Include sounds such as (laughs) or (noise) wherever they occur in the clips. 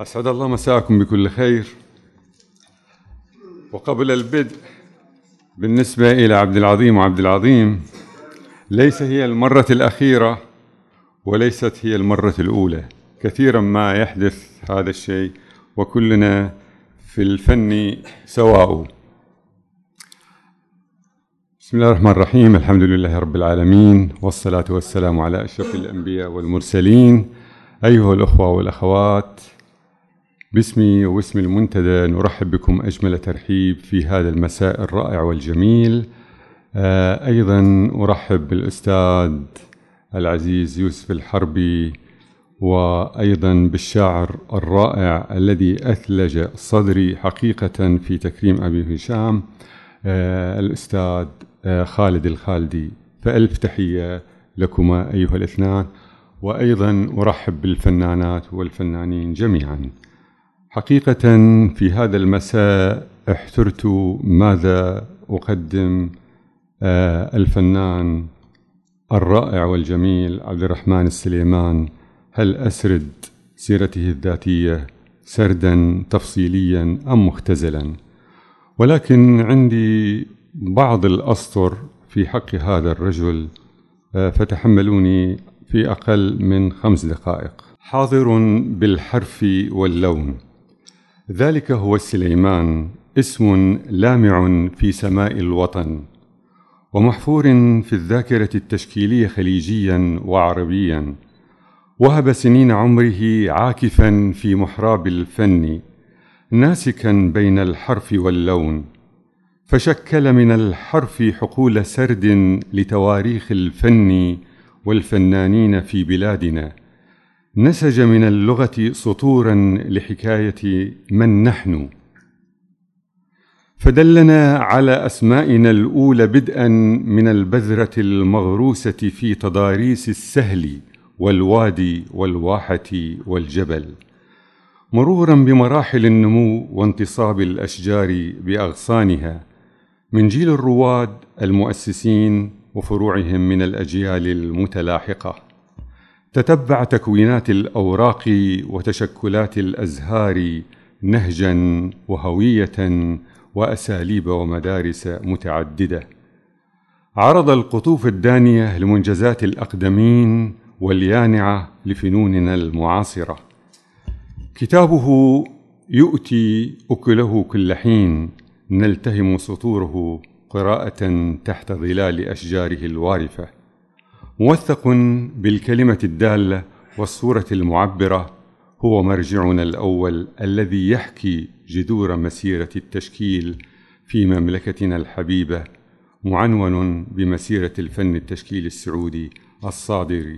أسعد الله مساءكم بكل خير. وقبل البدء بالنسبة إلى عبد العظيم وعبد العظيم ليس هي المرة الأخيرة وليست هي المرة الأولى. كثيرا ما يحدث هذا الشيء وكلنا في الفن سواء. بسم الله الرحمن الرحيم الحمد لله رب العالمين والصلاة والسلام على أشرف الأنبياء والمرسلين. أيها الأخوة والأخوات باسمي واسم المنتدى نرحب بكم أجمل ترحيب في هذا المساء الرائع والجميل. آه، أيضا أرحب بالأستاذ العزيز يوسف الحربي وأيضا بالشاعر الرائع الذي أثلج صدري حقيقة في تكريم أبي هشام. آه، الأستاذ آه، خالد الخالدي. فألف تحية لكما أيها الأثنان. وأيضا أرحب بالفنانات والفنانين جميعا. حقيقة في هذا المساء احترت ماذا أقدم آه، الفنان الرائع والجميل عبد الرحمن السليمان. هل أسرد سيرته الذاتية سردا تفصيليا أم مختزلا؟ ولكن عندي بعض الأسطر في حق هذا الرجل آه، فتحملوني في أقل من خمس دقائق. حاضر بالحرف واللون. ذلك هو السليمان اسم لامع في سماء الوطن ومحفور في الذاكرة التشكيلية خليجيا وعربيا. وهب سنين عمره عاكفا في محراب الفن ناسكا بين الحرف واللون. فشكل من الحرف حقول سرد لتواريخ الفن والفنانين في بلادنا. نسج من اللغة سطورا لحكاية من نحن. فدلنا على أسمائنا الأولى بدءا من البذرة المغروسة في تضاريس السهل والوادي والواحة والجبل مرورا بمراحل النمو وانتصاب الأشجار بأغصانها من جيل الرواد المؤسسين وفروعهم من الأجيال المتلاحقة. تتبع تكوينات الأوراق وتشكلات الأزهار نهجا وهوية وأساليب ومدارس متعددة. عرض القطوف الدانية لمنجزات الأقدمين واليانعة لفنوننا المعاصرة. كتابه يؤتي أكله كل حين نلتهم سطوره قراءة تحت ظلال أشجاره الوارفة. موثق بالكلمة الدالة والصورة المعبرة هو مرجعنا الأول الذي يحكي جذور مسيرة التشكيل في مملكتنا الحبيبة معنون بمسيرة الفن التشكيلي السعودي الصادر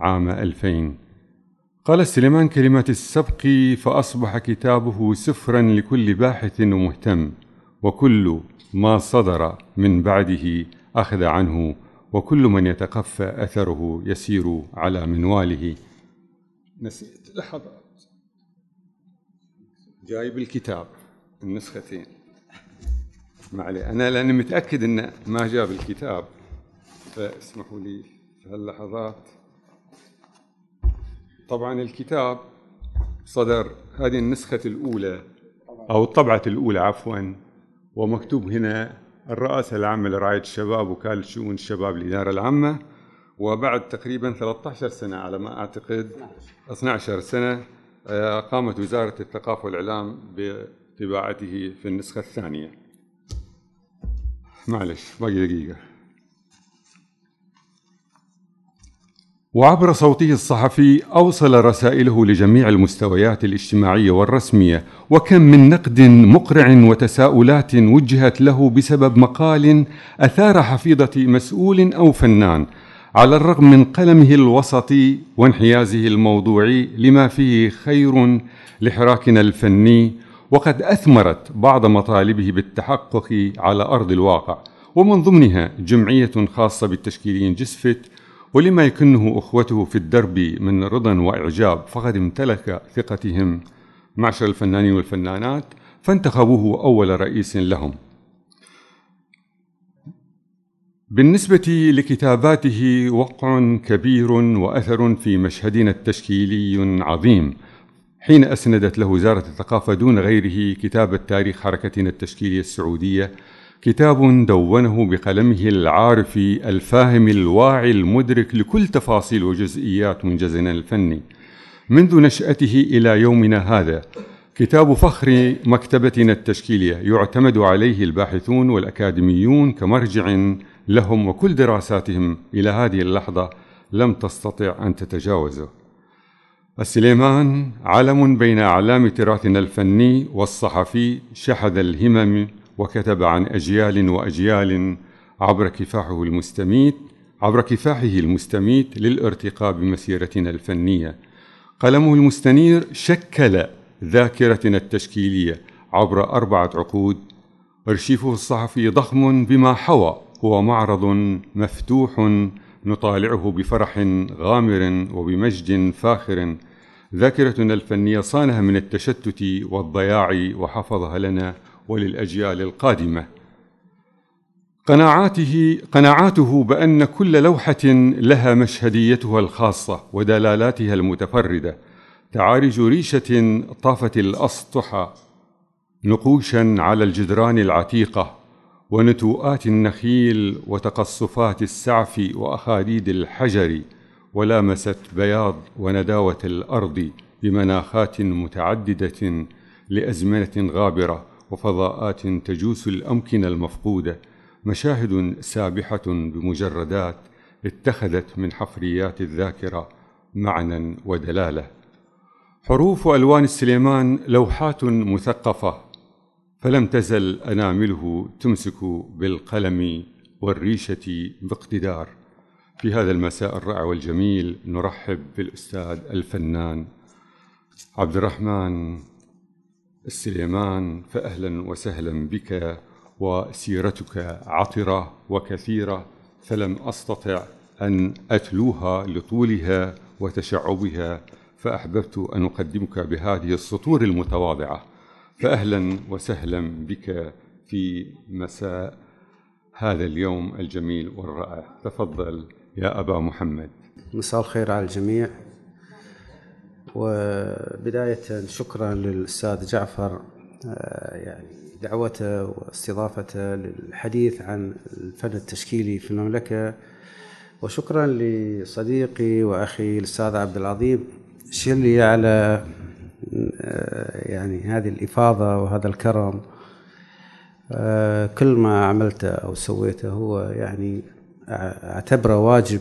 عام 2000 قال سليمان كلمات السبق فأصبح كتابه سفرا لكل باحث ومهتم وكل ما صدر من بعده أخذ عنه وكل من يتقفى أثره يسير على منواله. نسيت لحظات جايب الكتاب النسختين. معلي. أنا لأني متأكد أنه ما جاب الكتاب فاسمحوا لي في هاللحظات. طبعا الكتاب صدر هذه النسخة الأولى أو الطبعة الأولى عفوا ومكتوب هنا الرئاسة العامة لرعاية الشباب وكالة شؤون الشباب الإدارة العامة وبعد تقريبا 13 سنة على ما أعتقد 12 سنة آه، قامت وزارة الثقافة والإعلام بطباعته في النسخة الثانية. معلش باقي دقيقة. وعبر صوته الصحفي أوصل رسائله لجميع المستويات الاجتماعية والرسمية وكم من نقد مقرع وتساؤلات وجهت له بسبب مقال أثار حفيظة مسؤول أو فنان على الرغم من قلمه الوسطي وانحيازه الموضوعي لما فيه خير لحراكنا الفني وقد أثمرت بعض مطالبه بالتحقق على أرض الواقع. ومن ضمنها جمعية خاصة بالتشكيليين جسفت ولما يكنه أخوته في الدرب من رضا وإعجاب فقد امتلك ثقتهم. معشر الفنانين والفنانات فانتخبوه أول رئيس لهم. بالنسبة لكتاباته وقع كبير وأثر في مشهدنا التشكيلي عظيم. حين أسندت له وزارة الثقافة دون غيره كتاب التاريخ حركتنا التشكيلية السعودية كتاب دونه بقلمه العارف الفاهم الواعي المدرك لكل تفاصيل وجزئيات منجزنا الفني منذ نشأته إلى يومنا هذا كتاب فخر مكتبتنا التشكيلية يعتمد عليه الباحثون والأكاديميون كمرجع لهم وكل دراساتهم إلى هذه اللحظة لم تستطع أن تتجاوزه. السليمان علم بين أعلام تراثنا الفني والصحفي شحذ الهمم وكتب عن أجيال وأجيال عبر كفاحه المستميت عبر كفاحه المستميت للارتقاء بمسيرتنا الفنية. قلمه المستنير شكل ذاكرتنا التشكيلية عبر أربعة عقود. أرشيفه الصحفي ضخم بما حوى هو معرض مفتوح نطالعه بفرح غامر وبمجد فاخر. ذاكرتنا الفنية صانها من التشتت والضياع وحفظها لنا وللأجيال القادمة. قناعاته قناعاته بأن كل لوحة لها مشهديتها الخاصة ودلالاتها المتفردة تعارج ريشة طافت الأسطح نقوشا على الجدران العتيقة ونتوءات النخيل وتقصفات السعف وأخاديد الحجر ولامست بياض ونداوة الأرض بمناخات متعددة لأزمنة غابرة وفضاءات تجوس الأمكنة المفقودة مشاهد سابحة بمجردات اتخذت من حفريات الذاكرة معنى ودلالة. حروف ألوان السليمان لوحات مثقفة فلم تزل أنامله تمسك بالقلم والريشة باقتدار. في هذا المساء الرائع والجميل نرحب بالأستاذ الفنان عبد الرحمن السليمان فأهلا وسهلا بك وسيرتك عطرة وكثيرة فلم أستطع أن أتلوها لطولها وتشعبها فأحببت أن أقدمك بهذه السطور المتواضعة. فأهلا وسهلا بك في مساء هذا اليوم الجميل والرائع. تفضل يا أبا محمد. مساء الخير على الجميع. وبداية شكرا للأستاذ جعفر آه، يعني دعوته واستضافته للحديث عن الفن التشكيلي في المملكة. وشكرا لصديقي وأخي الأستاذ عبد العظيم شلي على آه، يعني هذه الإفاضة وهذا الكرم. آه، كل ما عملته أو سويته هو يعني أعتبره واجب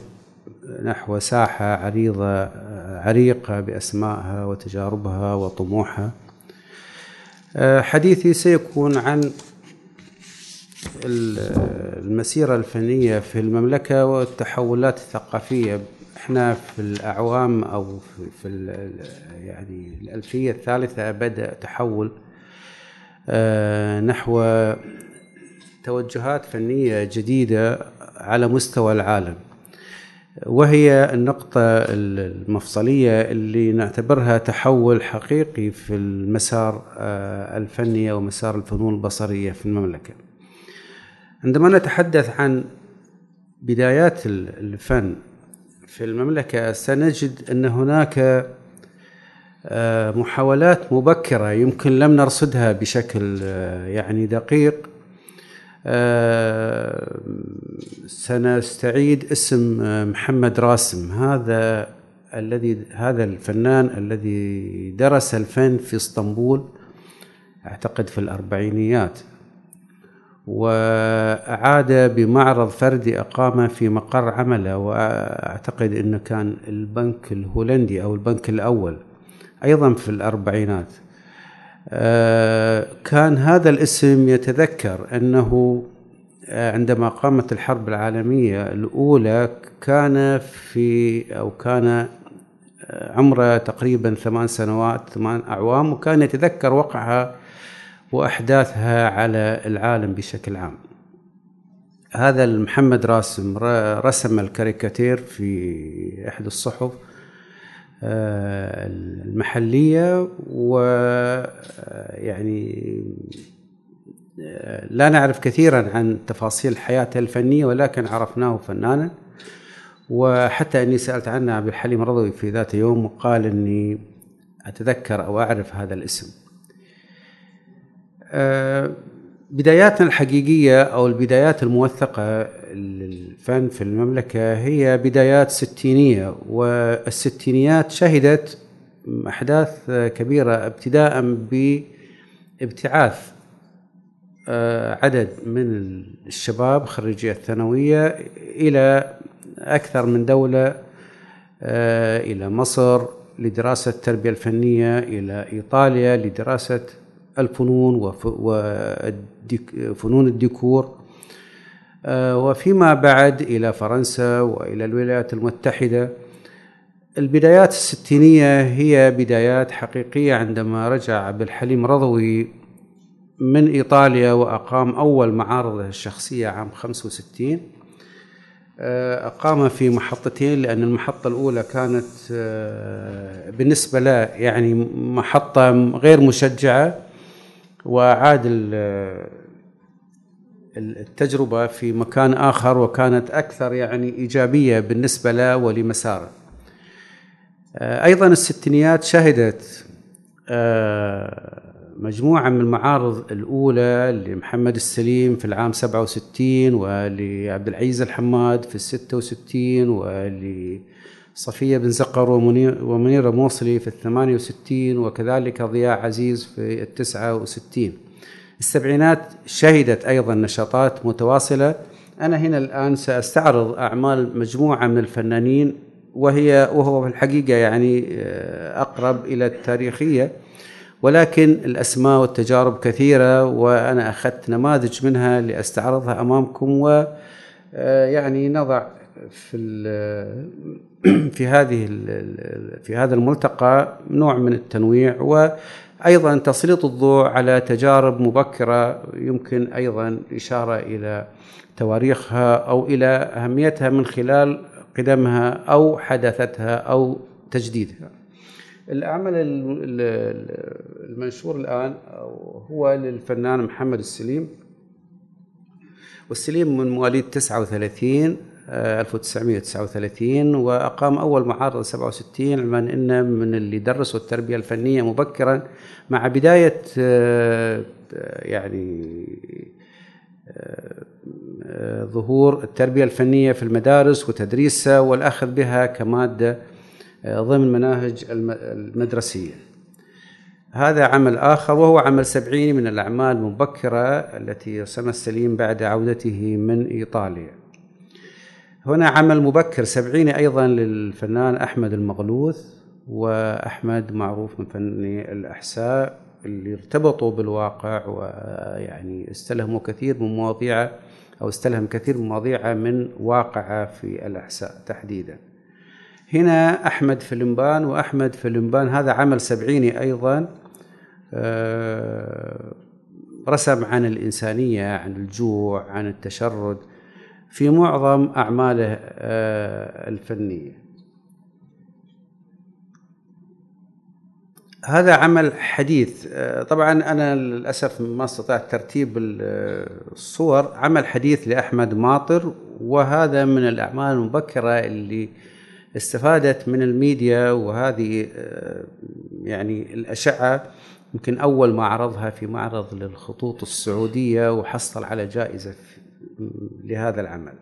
نحو ساحة عريضة عريقة بأسمائها وتجاربها وطموحها. آه، حديثي سيكون عن المسيرة الفنية في المملكة والتحولات الثقافية. إحنا في الأعوام أو في يعني الألفية الثالثة بدأ تحول آه، نحو توجهات فنية جديدة على مستوى العالم. وهي النقطة المفصلية اللي نعتبرها تحول حقيقي في المسار آه، الفني ومسار الفنون البصرية في المملكة. عندما نتحدث عن بدايات الفن في المملكة سنجد أن هناك آه، محاولات مبكرة يمكن لم نرصدها بشكل آه، يعني دقيق. سنستعيد اسم آه، محمد راسم. هذا الذي هذا الفنان الذي درس الفن في اسطنبول أعتقد في الأربعينيات وأعاد بمعرض فردي اقامه في مقر عمله وأعتقد إنه كان البنك الهولندي أو البنك الأول. أيضا في الأربعينات. آه، كان هذا الاسم يتذكر أنه آه، عندما قامت الحرب العالمية الأولى كان في أو كان آه، عمره تقريبا ثمان سنوات ثمان أعوام وكان يتذكر وقعها وأحداثها على العالم بشكل عام. هذا محمد راسم رسم الكاريكاتير في احد الصحف المحلية ويعني لا نعرف كثيرا عن تفاصيل حياته الفنية ولكن عرفناه فنانا. وحتى إني سألت عنه عبد الحليم رضوي في ذات يوم وقال إني أتذكر أو أعرف هذا الاسم. آه، بداياتنا الحقيقية أو البدايات الموثقة للفن في المملكة هي بدايات ستينية والستينيات شهدت أحداث كبيرة ابتداء بابتعاث آه، عدد من الشباب خريجي الثانوية إلى أكثر من دولة آه، إلى مصر لدراسة التربية الفنية إلى إيطاليا لدراسة الفنون وفنون الديكور. آه، وفيما بعد إلى فرنسا وإلى الولايات المتحدة. البدايات الستينية هي بدايات حقيقية عندما رجع عبد الحليم رضوي من إيطاليا وأقام أول معارضة الشخصية عام 65 آه، أقام في محطتين لأن المحطة الأولى كانت آه، بالنسبة له يعني محطة غير مشجعة. وعاد التجربة في مكان آخر وكانت أكثر يعني إيجابية بالنسبة له ولمساره. آه، أيضا الستينيات شهدت مجموعة من المعارض الأولى لمحمد السليم في العام 67 ولعبد العزيز الحماد في ال 66 ولصفية بن زقر ومنيرة موصلي في ال 68 وكذلك ضياء عزيز في ال 69 السبعينات شهدت أيضا نشاطات متواصلة. أنا هنا الآن سأستعرض أعمال مجموعة من الفنانين وهي وهو في الحقيقة يعني آه، أقرب إلى التاريخية. ولكن الأسماء والتجارب كثيرة وأنا أخذت نماذج منها لأستعرضها أمامكم و آه، يعني نضع في (clears throat) في هذه في هذا الملتقى نوع من التنويع وأيضا تسليط الضوء على تجارب مبكرة يمكن أيضا إشارة إلى تواريخها أو إلى أهميتها من خلال قدمها أو حدثتها أو تجديدها. العمل المنشور الآن هو للفنان محمد السليم والسليم من مواليد 39 1939 وأقام أول معارضة 67 علما أنه من اللي درسوا التربية الفنية مبكرا مع بداية آه، يعني آه، ظهور التربية الفنية في المدارس وتدريسها والأخذ بها كمادة ضمن مناهج المدرسية. هذا عمل آخر وهو عمل سبعيني من الأعمال المبكرة التي رسمها السليم بعد عودته من إيطاليا. هنا عمل مبكر سبعيني أيضا للفنان أحمد المغلوث وأحمد معروف من فني الأحساء اللي ارتبطوا بالواقع ويعني استلهموا كثير من مواضيعه أو استلهم كثير من مواضيعه من واقعه في الأحساء تحديداً. هنا أحمد فلمبان وأحمد فلمبان هذا عمل سبعيني أيضا آه، رسم عن الإنسانية عن الجوع عن التشرد. في معظم أعماله آه، الفنية. هذا عمل حديث آه، طبعا أنا للأسف ما استطعت ترتيب الصور عمل حديث لأحمد ماطر وهذا من الأعمال المبكرة اللي استفادت من الميديا وهذه آه، يعني الأشعة يمكن أول ما عرضها في معرض للخطوط السعودية وحصل على جائزة لهذا العمل.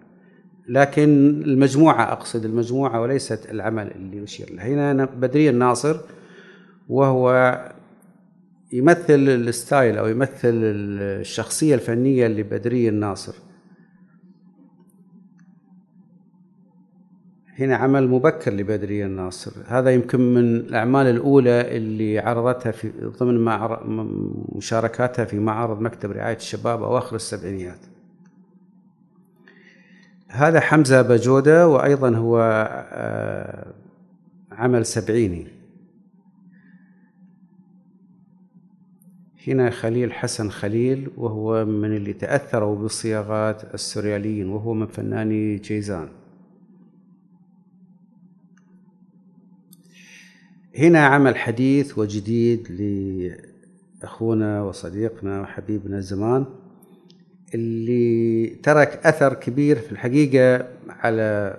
لكن المجموعة أقصد المجموعة وليست العمل اللي أشير له. هنا بدري الناصر وهو يمثل ال style أو يمثل الشخصية الفنية لبدري الناصر. هنا عمل مبكر لبدرية الناصر. هذا يمكن من الأعمال الأولى اللي عرضتها في ضمن مشاركاتها في معرض مكتب رعاية الشباب أواخر السبعينيات. هذا حمزة بجودة وأيضا هو آه، عمل سبعيني. هنا خليل حسن خليل وهو من اللي تأثروا بصياغات السورياليين وهو من فناني جيزان. هنا عمل حديث وجديد لأخونا وصديقنا وحبيبنا زمان. اللي ترك أثر كبير في الحقيقة على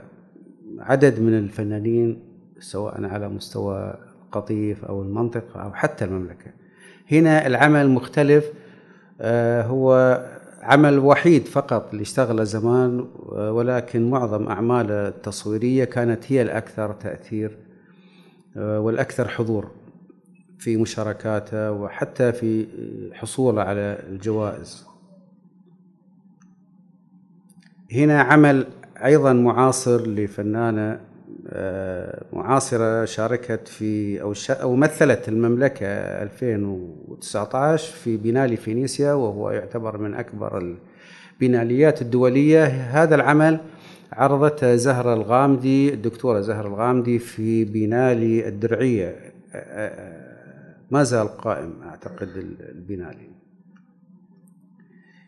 عدد من الفنانين سواء على مستوى القطيف أو المنطقة أو حتى المملكة. هنا العمل مختلف آه، هو عمل وحيد فقط اللي اشتغله زمان ولكن معظم أعماله التصويرية كانت هي الأكثر تأثير والأكثر حضور في مشاركاته وحتى في حصوله على الجوائز. هنا عمل أيضا معاصر لفنانة آه، معاصرة شاركت في أو أو مثلت المملكة 2019 في بينالي فينيسيا وهو يعتبر من أكبر البيناليات الدولية. هذا العمل عرضته زهرة الغامدي الدكتورة زهرة الغامدي في بينالي الدرعية آه، آه، ما زال قائم أعتقد البينالي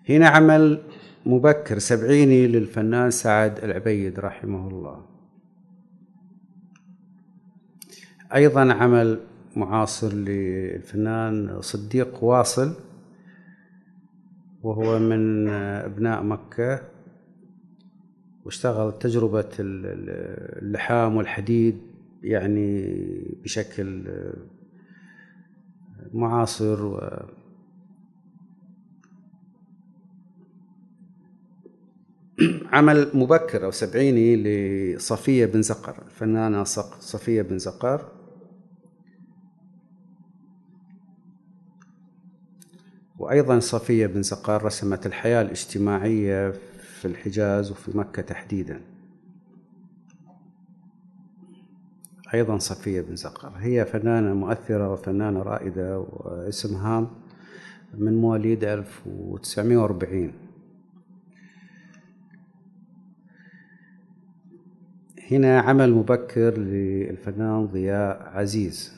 هنا عمل مبكر سبعيني للفنان سعد العبيد رحمه الله. أيضا عمل معاصر للفنان صديق واصل وهو من أبناء مكة واشتغل تجربة اللحام والحديد يعني بشكل معاصر و عمل مبكر أو سبعيني لصفية بن زقر الفنانة صفية بن زقر. وأيضا صفية بن زقر رسمت الحياة الاجتماعية في الحجاز وفي مكة تحديدا. أيضا صفية بن زقر هي فنانة مؤثرة وفنانة رائدة واسمها من مواليد 1940 هنا عمل مبكر للفنان ضياء عزيز.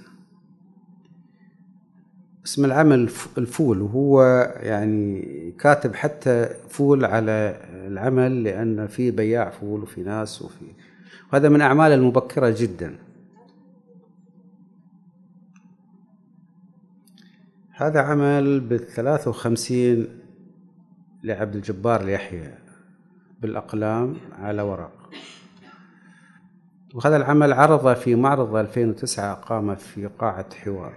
اسم العمل الفول وهو يعني كاتب حتى فول على العمل لأن في بياع فول وفي ناس وفي وهذا من أعمال المبكرة جدا. هذا عمل بالثلاثة وخمسين لعبد الجبار اليحيى بالأقلام على ورق. وهذا العمل عرض في معرض 2009 قام في قاعة حوار.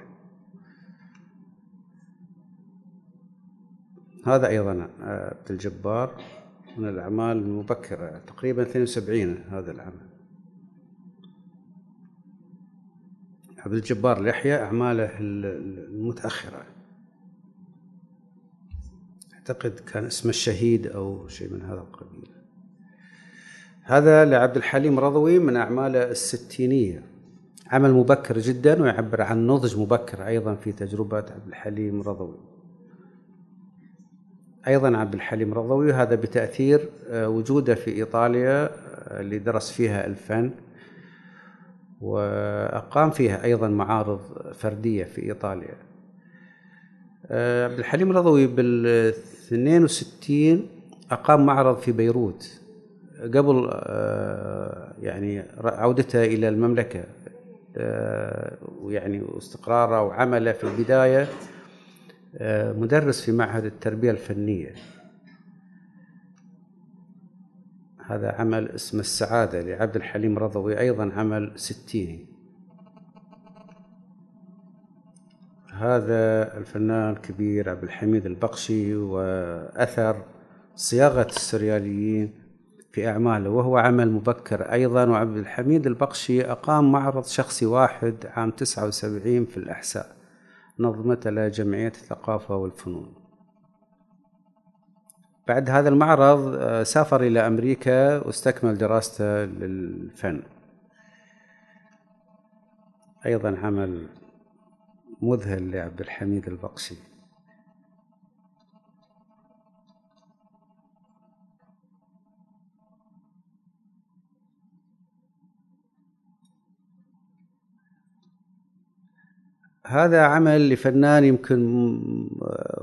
هذا أيضا عبد الجبار من الأعمال المبكرة تقريبا 72 هذا العمل. عبد الجبار لحية أعماله المتأخرة. أعتقد كان اسمه الشهيد أو شيء من هذا القبيل. هذا لعبد الحليم رضوي من أعماله الستينية. عمل مبكر جدا ويعبر عن نضج مبكر أيضا في تجربة عبد الحليم رضوي. أيضا عبد الحليم رضوي هذا بتأثير آه، وجوده في إيطاليا آه، اللي درس فيها الفن وأقام فيها أيضا معارض فردية في إيطاليا. آه، عبد الحليم رضوي بال 62 أقام معرض في بيروت. قبل آه، يعني عودته إلى المملكة آه، ويعني واستقراره وعمله في البداية مدرس في معهد التربية الفنية. هذا عمل اسمه السعادة لعبد الحليم رضوي أيضا عمل ستيني. هذا الفنان الكبير عبد الحميد البقشي وأثر صياغة السرياليين في أعماله وهو عمل مبكر أيضا وعبد الحميد البقشي أقام معرض شخصي واحد عام 79 في الأحساء نظمته له جمعية الثقافة والفنون. بعد هذا المعرض آه، سافر إلى أمريكا واستكمل دراسته للفن. أيضا عمل مذهل لعبد الحميد البقشي. هذا عمل لفنان يمكن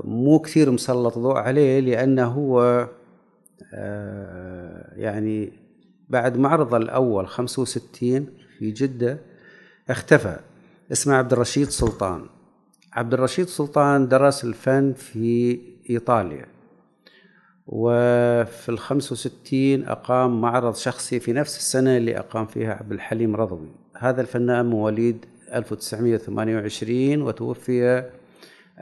مو كثير مسلط ضوء عليه لأنه هو آه، يعني بعد معرضه الأول 65 في جدة اختفى. اسمه عبد الرشيد سلطان. عبد الرشيد سلطان درس الفن في إيطاليا. وفي ال 65 أقام معرض شخصي في نفس السنة اللي أقام فيها عبد الحليم رضوي. هذا الفنان مواليد 1928 وتوفي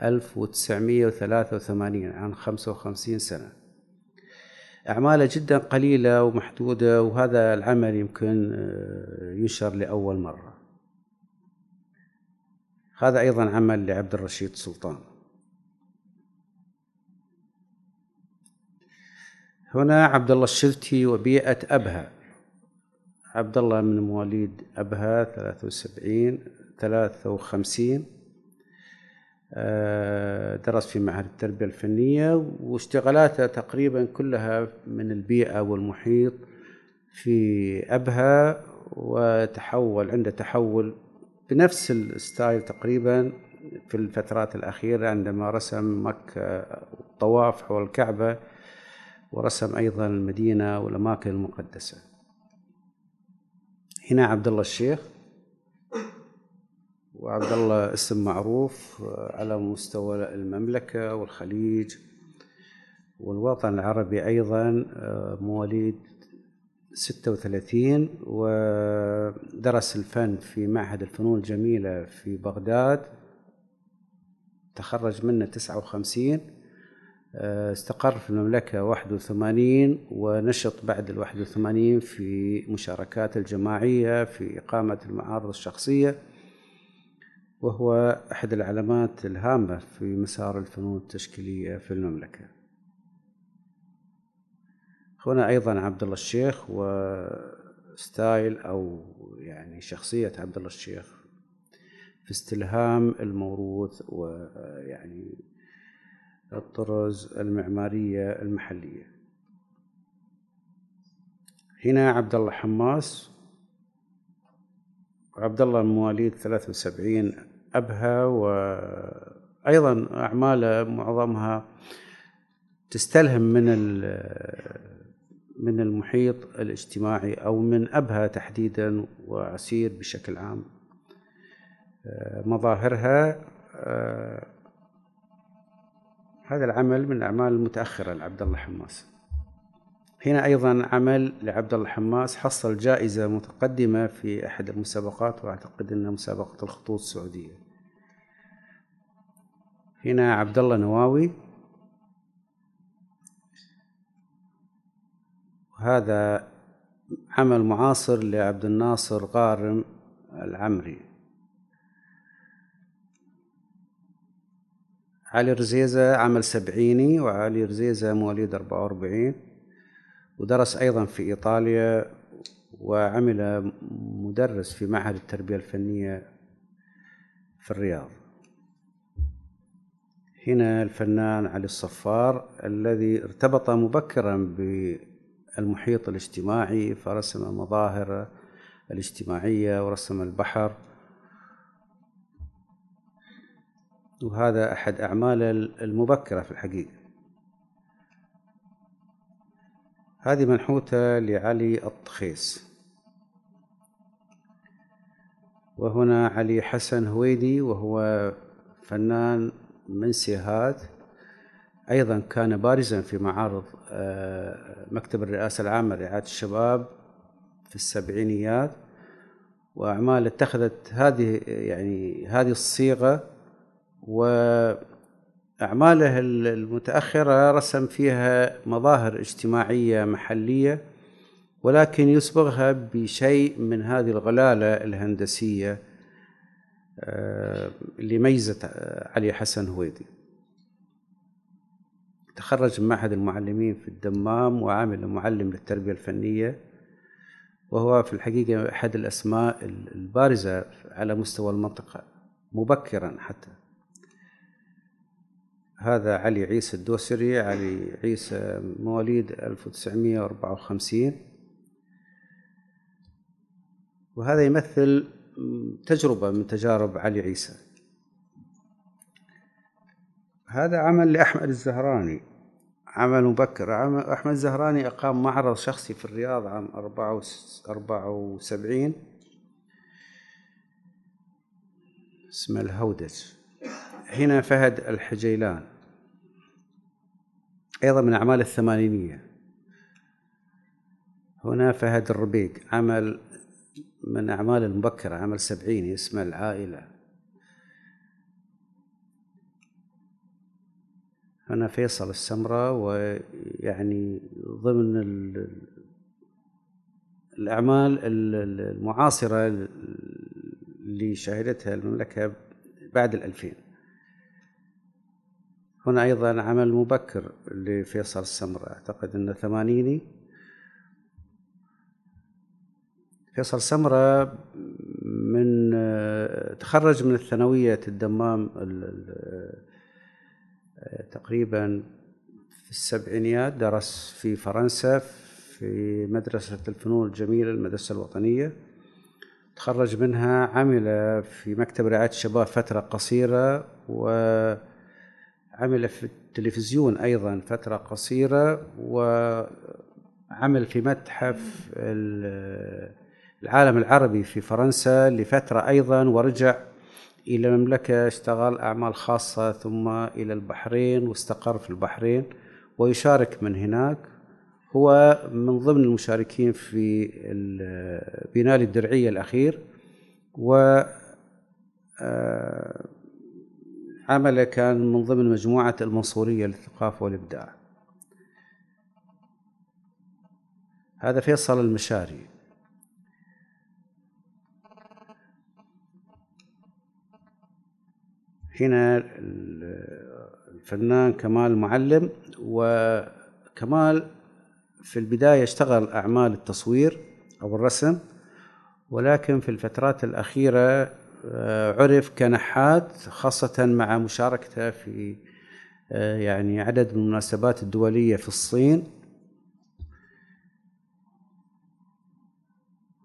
1983 عن 55 سنة. أعماله جدا قليلة ومحدودة وهذا العمل يمكن آه، ينشر لأول مرة. هذا أيضا عمل لعبد الرشيد سلطان. هنا عبد الله الشلتي وبيئة أبها. عبد الله من مواليد أبها ثلاثة وسبعين ثلاثة وخمسين آه، درس في معهد التربية الفنية واشتغالاته تقريبا كلها من البيئة والمحيط في أبها وتحول عنده تحول بنفس الستايل تقريبا في الفترات الأخيرة عندما رسم مكة الطواف حول الكعبة ورسم أيضا المدينة والأماكن المقدسة. هنا عبد الله الشيخ وعبد الله اسم معروف على مستوى المملكة والخليج والوطن العربي أيضا مواليد ستة وثلاثين ودرس الفن في معهد الفنون الجميلة في بغداد تخرج منه تسعة وخمسين. استقر في المملكة واحد وثمانين ونشط بعد الواحد وثمانين في مشاركات الجماعية في إقامة المعارض الشخصية وهو أحد العلامات الهامة في مسار الفنون التشكيلية في المملكة. هنا أيضا عبد الله الشيخ وستايل أو يعني شخصية عبد الله الشيخ في استلهام الموروث ويعني الطرز المعمارية المحلية. هنا عبد الله حماس عبد الله مواليد 73 أبها وأيضا أعماله معظمها تستلهم من من المحيط الاجتماعي أو من أبها تحديدا وعسير بشكل عام. مظاهرها هذا العمل من الأعمال المتأخرة لعبد الله حماس. هنا أيضا عمل لعبد الله حماس حصل جائزة متقدمة في أحد المسابقات وأعتقد أنها مسابقة الخطوط السعودية. هنا عبد الله نواوي. هذا عمل معاصر لعبد الناصر غارم العمري. علي رزيزة عمل سبعيني وعلي رزيزة مواليد أربعة وأربعين ودرس أيضا في إيطاليا وعمل مدرس في معهد التربية الفنية في الرياض. هنا الفنان علي الصفار الذي ارتبط مبكرا بالمحيط الاجتماعي فرسم مظاهر الاجتماعية ورسم البحر. وهذا أحد أعماله المبكرة في الحقيقة. هذه منحوتة لعلي الطخيس وهنا علي حسن هويدي وهو فنان من سيهات. أيضا كان بارزا في معارض آه، مكتب الرئاسة العامة لرعاية الشباب في السبعينيات. وأعمال اتخذت هذه يعني هذه الصيغة وأعماله المتأخرة رسم فيها مظاهر اجتماعية محلية ولكن يصبغها بشيء من هذه الغلالة الهندسية آه، اللي ميزت علي حسن هويدي. تخرج من معهد المعلمين في الدمام وعامل معلم للتربية الفنية وهو في الحقيقة أحد الأسماء البارزة على مستوى المنطقة مبكرا حتى. هذا علي عيسى الدوسري علي عيسى مواليد 1954 وهذا يمثل تجربة من تجارب علي عيسى. هذا عمل لأحمد الزهراني عمل مبكر. أحمد الزهراني أقام معرض شخصي في الرياض عام أربعة وسبعين اسمه الهودج. هنا فهد الحجيلان أيضا من أعمال الثمانينية. هنا فهد الربيق عمل من أعمال المبكرة عمل سبعيني اسمه العائلة. أنا فيصل السمرة ويعني ضمن الأعمال المعاصرة اللي شهدتها المملكة بعد الألفين. هنا أيضا عمل مبكر لفيصل السمرة أعتقد أنه ثمانيني. فيصل سمرة من تخرج من الثانوية الدمام تقريبا في السبعينيات درس في فرنسا في مدرسة الفنون الجميلة المدرسة الوطنية. تخرج منها عمل في مكتب رعاية الشباب فترة قصيرة وعمل في التلفزيون أيضا فترة قصيرة وعمل في متحف العالم العربي في فرنسا لفترة أيضا ورجع إلى المملكة اشتغل أعمال خاصة ثم إلى البحرين واستقر في البحرين ويشارك من هناك. هو من ضمن المشاركين في بناء الدرعية الأخير و آه، عمله كان من ضمن مجموعة المنصورية للثقافة والإبداع. هذا فيصل المشاري. هنا الفنان كمال معلم وكمال في البداية اشتغل أعمال التصوير أو الرسم ولكن في الفترات الأخيرة عرف كنحات خاصة مع مشاركته في آه، يعني عدد من المناسبات الدولية في الصين.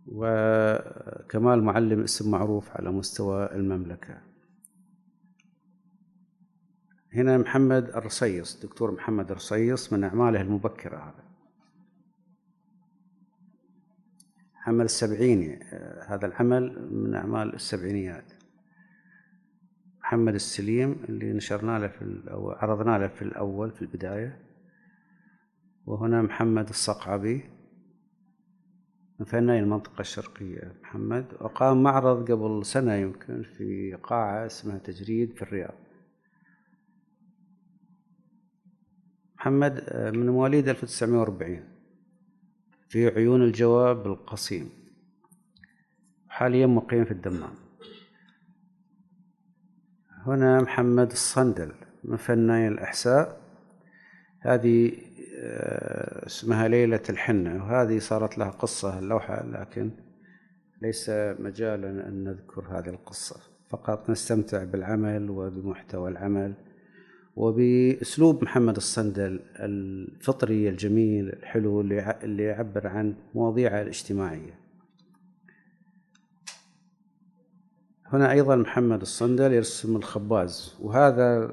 وكمال معلم اسم معروف على مستوى المملكة. هنا محمد الرصيص دكتور محمد الرصيص من أعماله المبكرة هذا. عمل السبعيني هذا العمل من أعمال السبعينيات. محمد السليم اللي نشرنا له في أو عرضنا له في الأول في البداية. وهنا محمد الصقعبي من فناني المنطقة الشرقية. محمد وقام معرض قبل سنة يمكن في قاعة اسمها تجريد في الرياض. محمد آه، من مواليد 1940 في عيون الجواب القصيم. حاليا مقيم في الدمام. هنا محمد الصندل من فناني الإحساء. هذه آه، اسمها ليلة الحنة وهذه صارت لها قصة اللوحة لكن ليس مجالا أن نذكر هذه القصة. فقط نستمتع بالعمل وبمحتوى العمل. وبأسلوب محمد الصندل الفطري الجميل الحلو اللي يعبر عن مواضيعه الاجتماعية. هنا أيضا محمد الصندل يرسم الخباز وهذا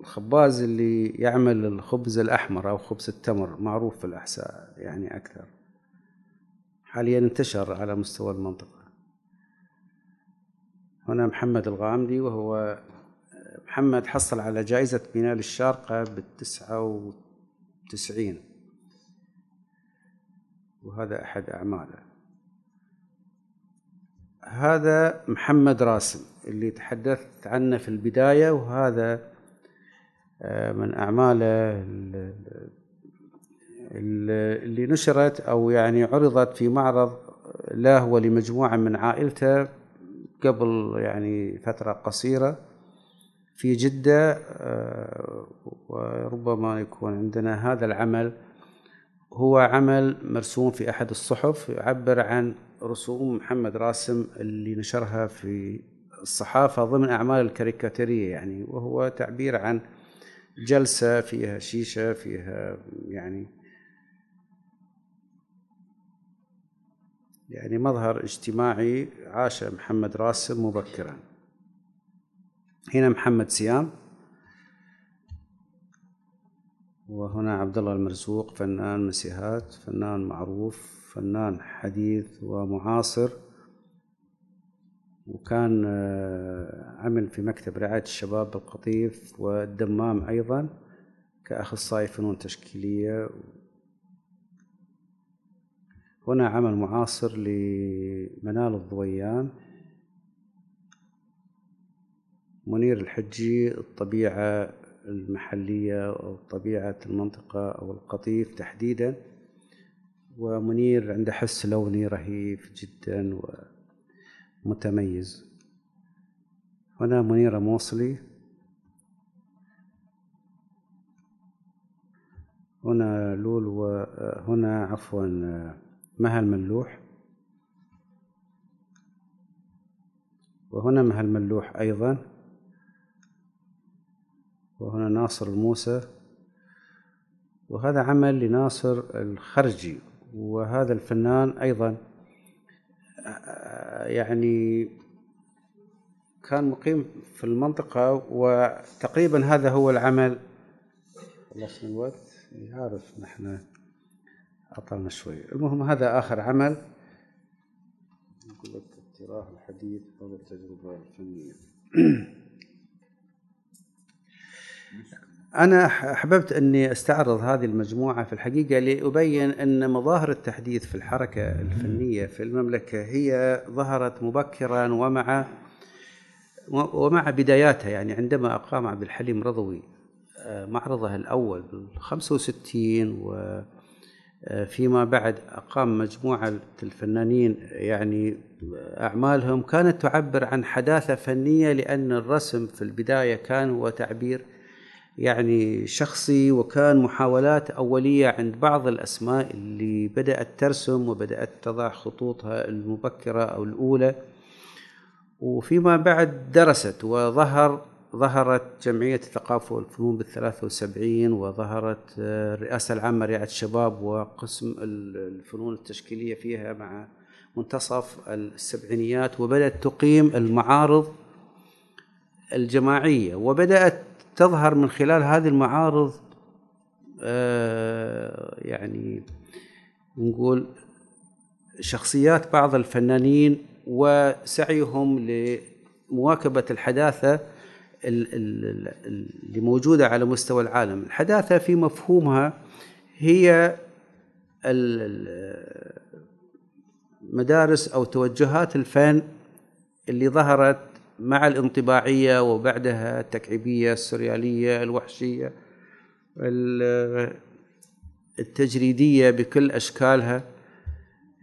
الخباز اللي يعمل الخبز الأحمر أو خبز التمر معروف في الأحساء يعني أكثر. حاليا انتشر على مستوى المنطقة. هنا محمد الغامدي وهو محمد حصل على جائزة بنال الشارقة بالتسعة وتسعين. وهذا أحد أعماله. هذا محمد راسم اللي تحدثت عنه في البداية وهذا آه، من أعماله اللي نشرت أو يعني عرضت في معرض له ولمجموعة من عائلته قبل يعني فترة قصيرة. في جدة آه، وربما يكون عندنا هذا العمل. هو عمل مرسوم في أحد الصحف يعبر عن رسوم محمد راسم اللي نشرها في الصحافة ضمن أعمال الكاريكاتيرية يعني وهو تعبير عن جلسة فيها شيشة فيها يعني يعني مظهر اجتماعي عاش محمد راسم مبكرا. هنا محمد سيام. وهنا عبد الله المرزوق فنان مسيهات فنان معروف فنان حديث ومعاصر. وكان آه، عمل في مكتب رعاية الشباب بالقطيف والدمام أيضا كأخصائي فنون تشكيلية. هنا عمل معاصر لمنال الضويان. منير الحجي الطبيعة المحلية أو طبيعة المنطقة أو القطيف تحديدا ومنير عنده حس لوني رهيب جدا ومتميز. هنا منيرة موصلي. هنا لول وهنا عفوا مها الملوح وهنا مها الملوح أيضا. وهنا ناصر الموسى وهذا عمل لناصر الخرجي وهذا الفنان أيضا يعني كان مقيم في المنطقة وتقريبا هذا هو العمل. خلصنا الوقت يعرف نحن أطلنا شوي. المهم هذا آخر عمل. نقول اقتراح الحديث حول التجربة الفنية. (clears throat) أنا أحببت أني أستعرض هذه المجموعة في الحقيقة لأبين أن مظاهر التحديث في الحركة الفنية في المملكة هي ظهرت مبكرا ومع ومع بداياتها. يعني عندما أقام عبد الحليم رضوي آه، معرضه الأول بال 65 وفيما بعد أقام مجموعة الفنانين يعني أعمالهم كانت تعبر عن حداثة فنية لأن الرسم في البداية كان هو تعبير يعني شخصي وكان محاولات أولية عند بعض الأسماء اللي بدأت ترسم وبدأت تضع خطوطها المبكرة أو الأولى. وفيما بعد درست وظهر ظهرت جمعية الثقافة والفنون بالثلاثة وسبعين وظهرت الرئاسة العامة رعاية الشباب وقسم الفنون التشكيلية فيها مع منتصف السبعينيات وبدأت تقيم المعارض الجماعية. وبدأت تظهر من خلال هذه المعارض آه، يعني نقول شخصيات بعض الفنانين وسعيهم لمواكبة الحداثة اللي موجودة على مستوى العالم. الحداثة في مفهومها هي مدارس أو توجهات الفن اللي ظهرت مع الانطباعية وبعدها التكعيبية السريالية الوحشية التجريدية بكل أشكالها.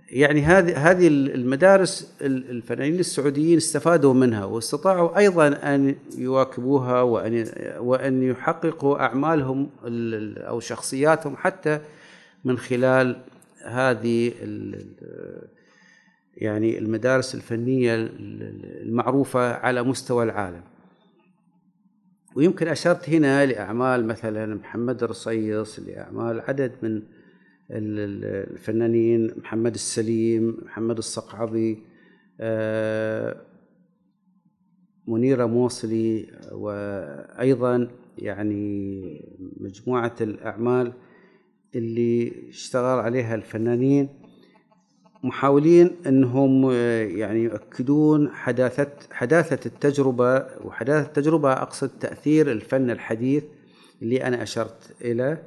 يعني هذه هذه المدارس الفنانين السعوديين استفادوا منها واستطاعوا أيضا أن يواكبوها وأن وأن يحققوا أعمالهم أو شخصياتهم حتى من خلال هذه يعني المدارس الفنية المعروفة على مستوى العالم. ويمكن أشرت هنا لأعمال مثلا محمد الرصيص لأعمال عدد من الفنانين محمد السليم محمد الصقعبي آه، منيرة موصلي وأيضا يعني مجموعة الأعمال اللي اشتغل عليها الفنانين. محاولين أنهم يعني يؤكدون حداثة حداثة التجربة وحداثة التجربة أقصد تأثير الفن الحديث اللي أنا أشرت اليه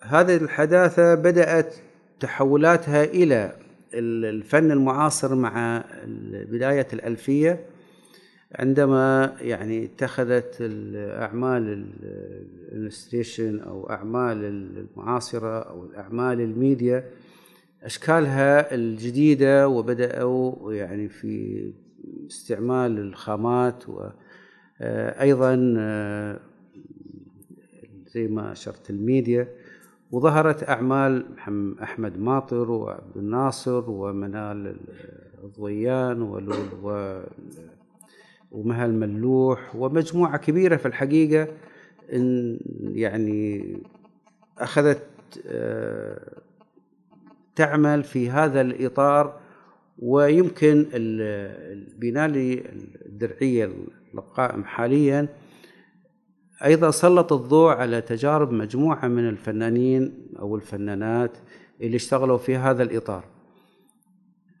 هذه الحداثة بدأت تحولاتها إلى الفن المعاصر مع بداية الألفية عندما يعني اتخذت الأعمال ال installation أو أعمال المعاصرة أو الأعمال الميديا أشكالها الجديدة وبدأوا يعني في استعمال الخامات وأيضا آه، زي ما أشرت الميديا وظهرت أعمال أحمد ماطر وعبد الناصر ومنال الضويان ومها الملوح ومجموعة كبيرة في الحقيقة إن يعني أخذت آه، تعمل في هذا الإطار ويمكن البناء الدرعية القائم حاليا. أيضا سلط الضوء على تجارب مجموعة من الفنانين أو الفنانات اللي اشتغلوا في هذا الإطار.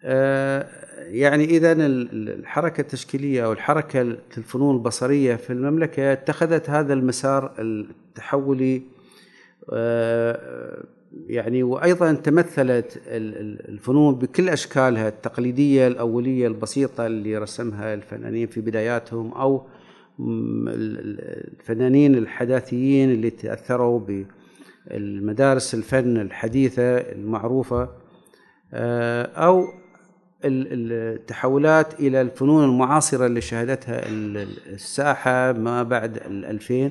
آه، يعني إذا الحركة التشكيلية أو الحركة الفنون البصرية في المملكة اتخذت هذا المسار التحولي آه، يعني وأيضا تمثلت الفنون بكل أشكالها التقليدية الأولية البسيطة اللي رسمها الفنانين في بداياتهم أو الفنانين الحداثيين اللي تأثروا بالمدارس الفن الحديثة المعروفة آه، أو التحولات إلى الفنون المعاصرة اللي شهدتها الساحة ما بعد الألفين.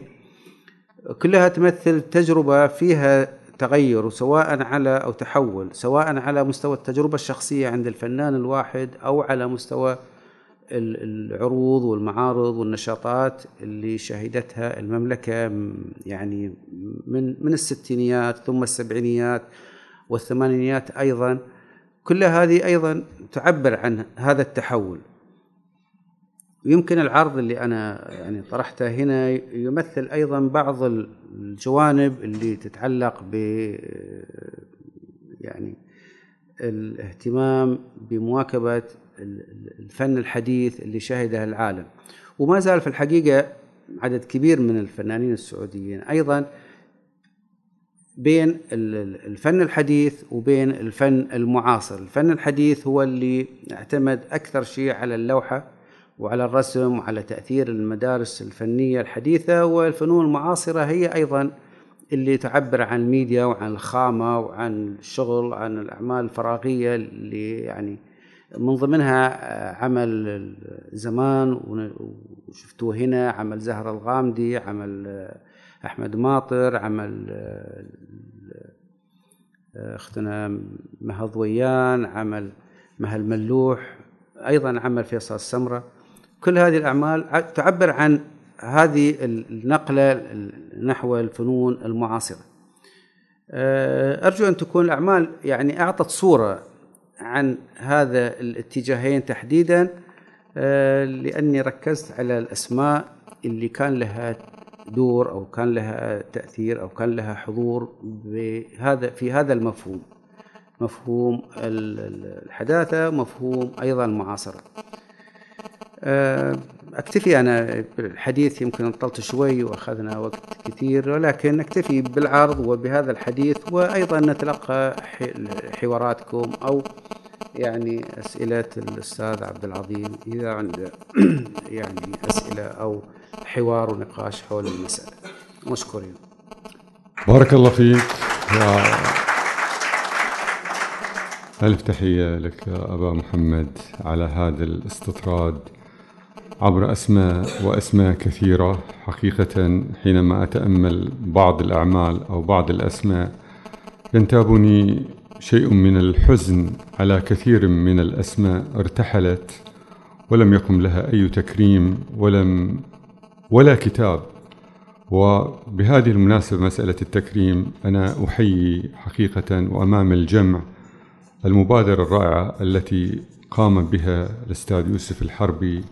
كلها تمثل تجربة فيها تغير سواء على أو تحول سواء على مستوى التجربة الشخصية عند الفنان الواحد أو على مستوى العروض والمعارض والنشاطات اللي شهدتها المملكة يعني من من الستينيات ثم السبعينيات والثمانينيات أيضا. كل هذه أيضا تعبر عن هذا التحول. يمكن العرض اللي أنا يعني طرحته هنا يمثل أيضا بعض الجوانب اللي تتعلق ب يعني الاهتمام بمواكبة الفن الحديث اللي شهده العالم. وما زال في الحقيقة عدد كبير من الفنانين السعوديين أيضا بين الفن الحديث وبين الفن المعاصر. الفن الحديث هو اللي اعتمد أكثر شيء على اللوحة وعلى الرسم وعلى تأثير المدارس الفنية الحديثة والفنون المعاصرة هي أيضا اللي تعبر عن الميديا وعن الخامة وعن الشغل عن الأعمال الفراغية اللي يعني من ضمنها عمل زمان وشفتوه هنا عمل زهرة الغامدي عمل أحمد ماطر عمل أختنا مها ضويان عمل مها الملوح أيضا عمل فيصل السمرة. كل هذه الأعمال تعبر عن هذه النقلة نحو الفنون المعاصرة. آه، أرجو أن تكون الأعمال يعني أعطت صورة عن هذا الاتجاهين تحديدا آه، لأني ركزت على الأسماء اللي كان لها دور أو كان لها تأثير أو كان لها حضور بهذا في هذا المفهوم. مفهوم الحداثة مفهوم أيضا المعاصرة. أكتفي أنا بالحديث يمكن طلت شوي وأخذنا وقت كثير ولكن نكتفي بالعرض وبهذا الحديث وأيضا نتلقى حواراتكم أو يعني أسئلة الأستاذ عبد العظيم إذا عنده (clears throat) يعني أسئلة أو حوار ونقاش حول المسألة. مشكورين. بارك الله فيك. ألف تحية لك أبا محمد على هذا الاستطراد. عبر أسماء وأسماء كثيرة حقيقة حينما أتأمل بعض الأعمال أو بعض الأسماء ينتابني شيء من الحزن على كثير من الأسماء ارتحلت ولم يقم لها أي تكريم ولم ولا كتاب. وبهذه المناسبة مسألة التكريم أنا أحيي حقيقة وأمام الجمع المبادرة الرائعة التي قام بها الأستاذ يوسف الحربي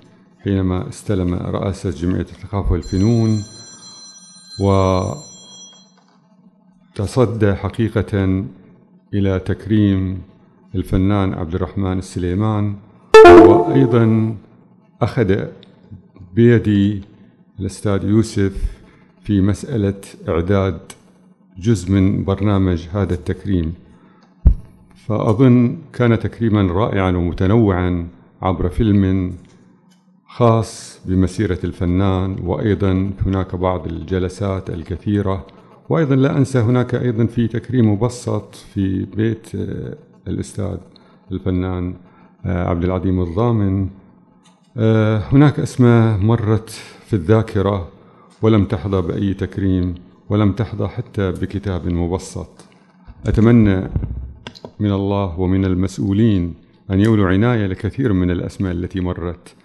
حينما استلم رئاسة جمعية الثقافة والفنون وتصدى حقيقة إلى تكريم الفنان عبد الرحمن السليمان وأيضا أخذ بيدي الأستاذ يوسف في مسألة إعداد جزء من برنامج هذا التكريم. فأظن كان تكريما رائعا ومتنوعا عبر فيلم خاص بمسيرة الفنان وأيضا هناك بعض الجلسات الكثيرة. وأيضا لا أنسى هناك أيضا في تكريم مبسط في بيت آه، الأستاذ الفنان آه، عبد العظيم الضامن. آه، هناك أسماء مرت في الذاكرة ولم تحظى بأي تكريم ولم تحظى حتى بكتاب مبسط. أتمنى من الله ومن المسؤولين أن يولوا عناية لكثير من الأسماء التي مرت.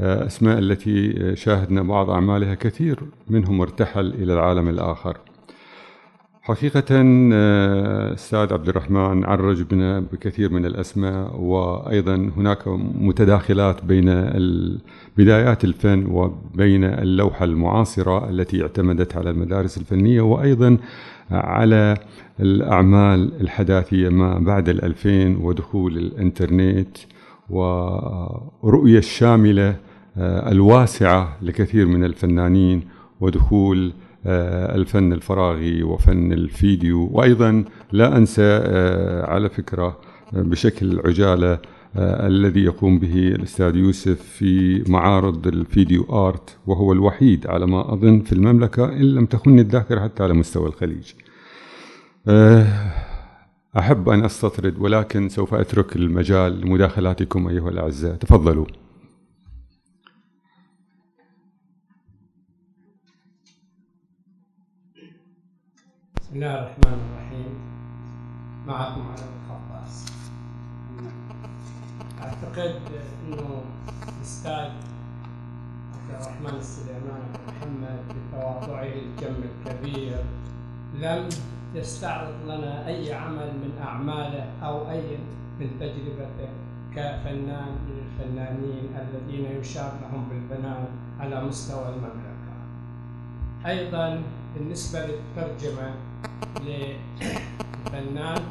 أسماء التي شاهدنا بعض أعمالها كثير منهم ارتحل إلى العالم الآخر. حقيقة أستاذ عبد الرحمن عرج بنا بكثير من الأسماء وأيضا هناك متداخلات بين بدايات الفن وبين اللوحة المعاصرة التي اعتمدت على المدارس الفنية وأيضا على الأعمال الحداثية ما بعد الألفين ودخول الإنترنت ورؤية الشاملة آه، الواسعة لكثير من الفنانين ودخول الفن الفراغي وفن الفيديو وأيضا لا أنسى على فكرة بشكل عجالة الذي يقوم به الأستاذ يوسف في معارض الفيديو آرت وهو الوحيد على ما أظن في المملكة إن لم تخني الذاكرة حتى على مستوى الخليج. أحب أن أستطرد ولكن سوف أترك المجال لمداخلاتكم أيها الأعزاء تفضلوا. بسم الله الرحمن الرحيم معكم على الخطاس أعتقد إنه الاستاذ عبد الرحمن السليمان محمد بتواضعه الجم الكبير لم يستعرض لنا أي عمل من أعماله أو أي من تجربته كفنان من الفنانين الذين يشار لهم بالبنان على مستوى المملكة. أيضا بالنسبة للترجمة لفنان.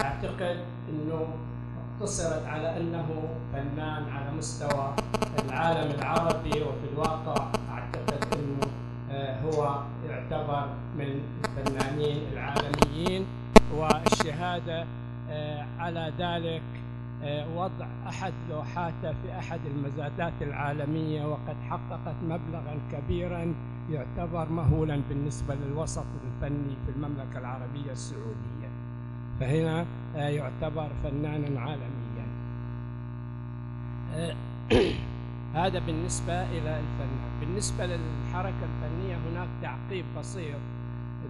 أعتقد إنه اقتصرت على أنه فنان على مستوى العالم العربي وفي الواقع. أعتقد إنه هو يعتبر من الفنانين العالميين. والشهادة على ذلك وضع أحد لوحاته في أحد المزادات العالمية وقد حققت مبلغا كبيرا يعتبر مهولا بالنسبة للوسط الفني في المملكة العربية السعودية. فهنا يعتبر فنانا عالميا. (clears throat) هذا بالنسبة إلى الفنان، بالنسبة للحركة الفنية هناك تعقيب بسيط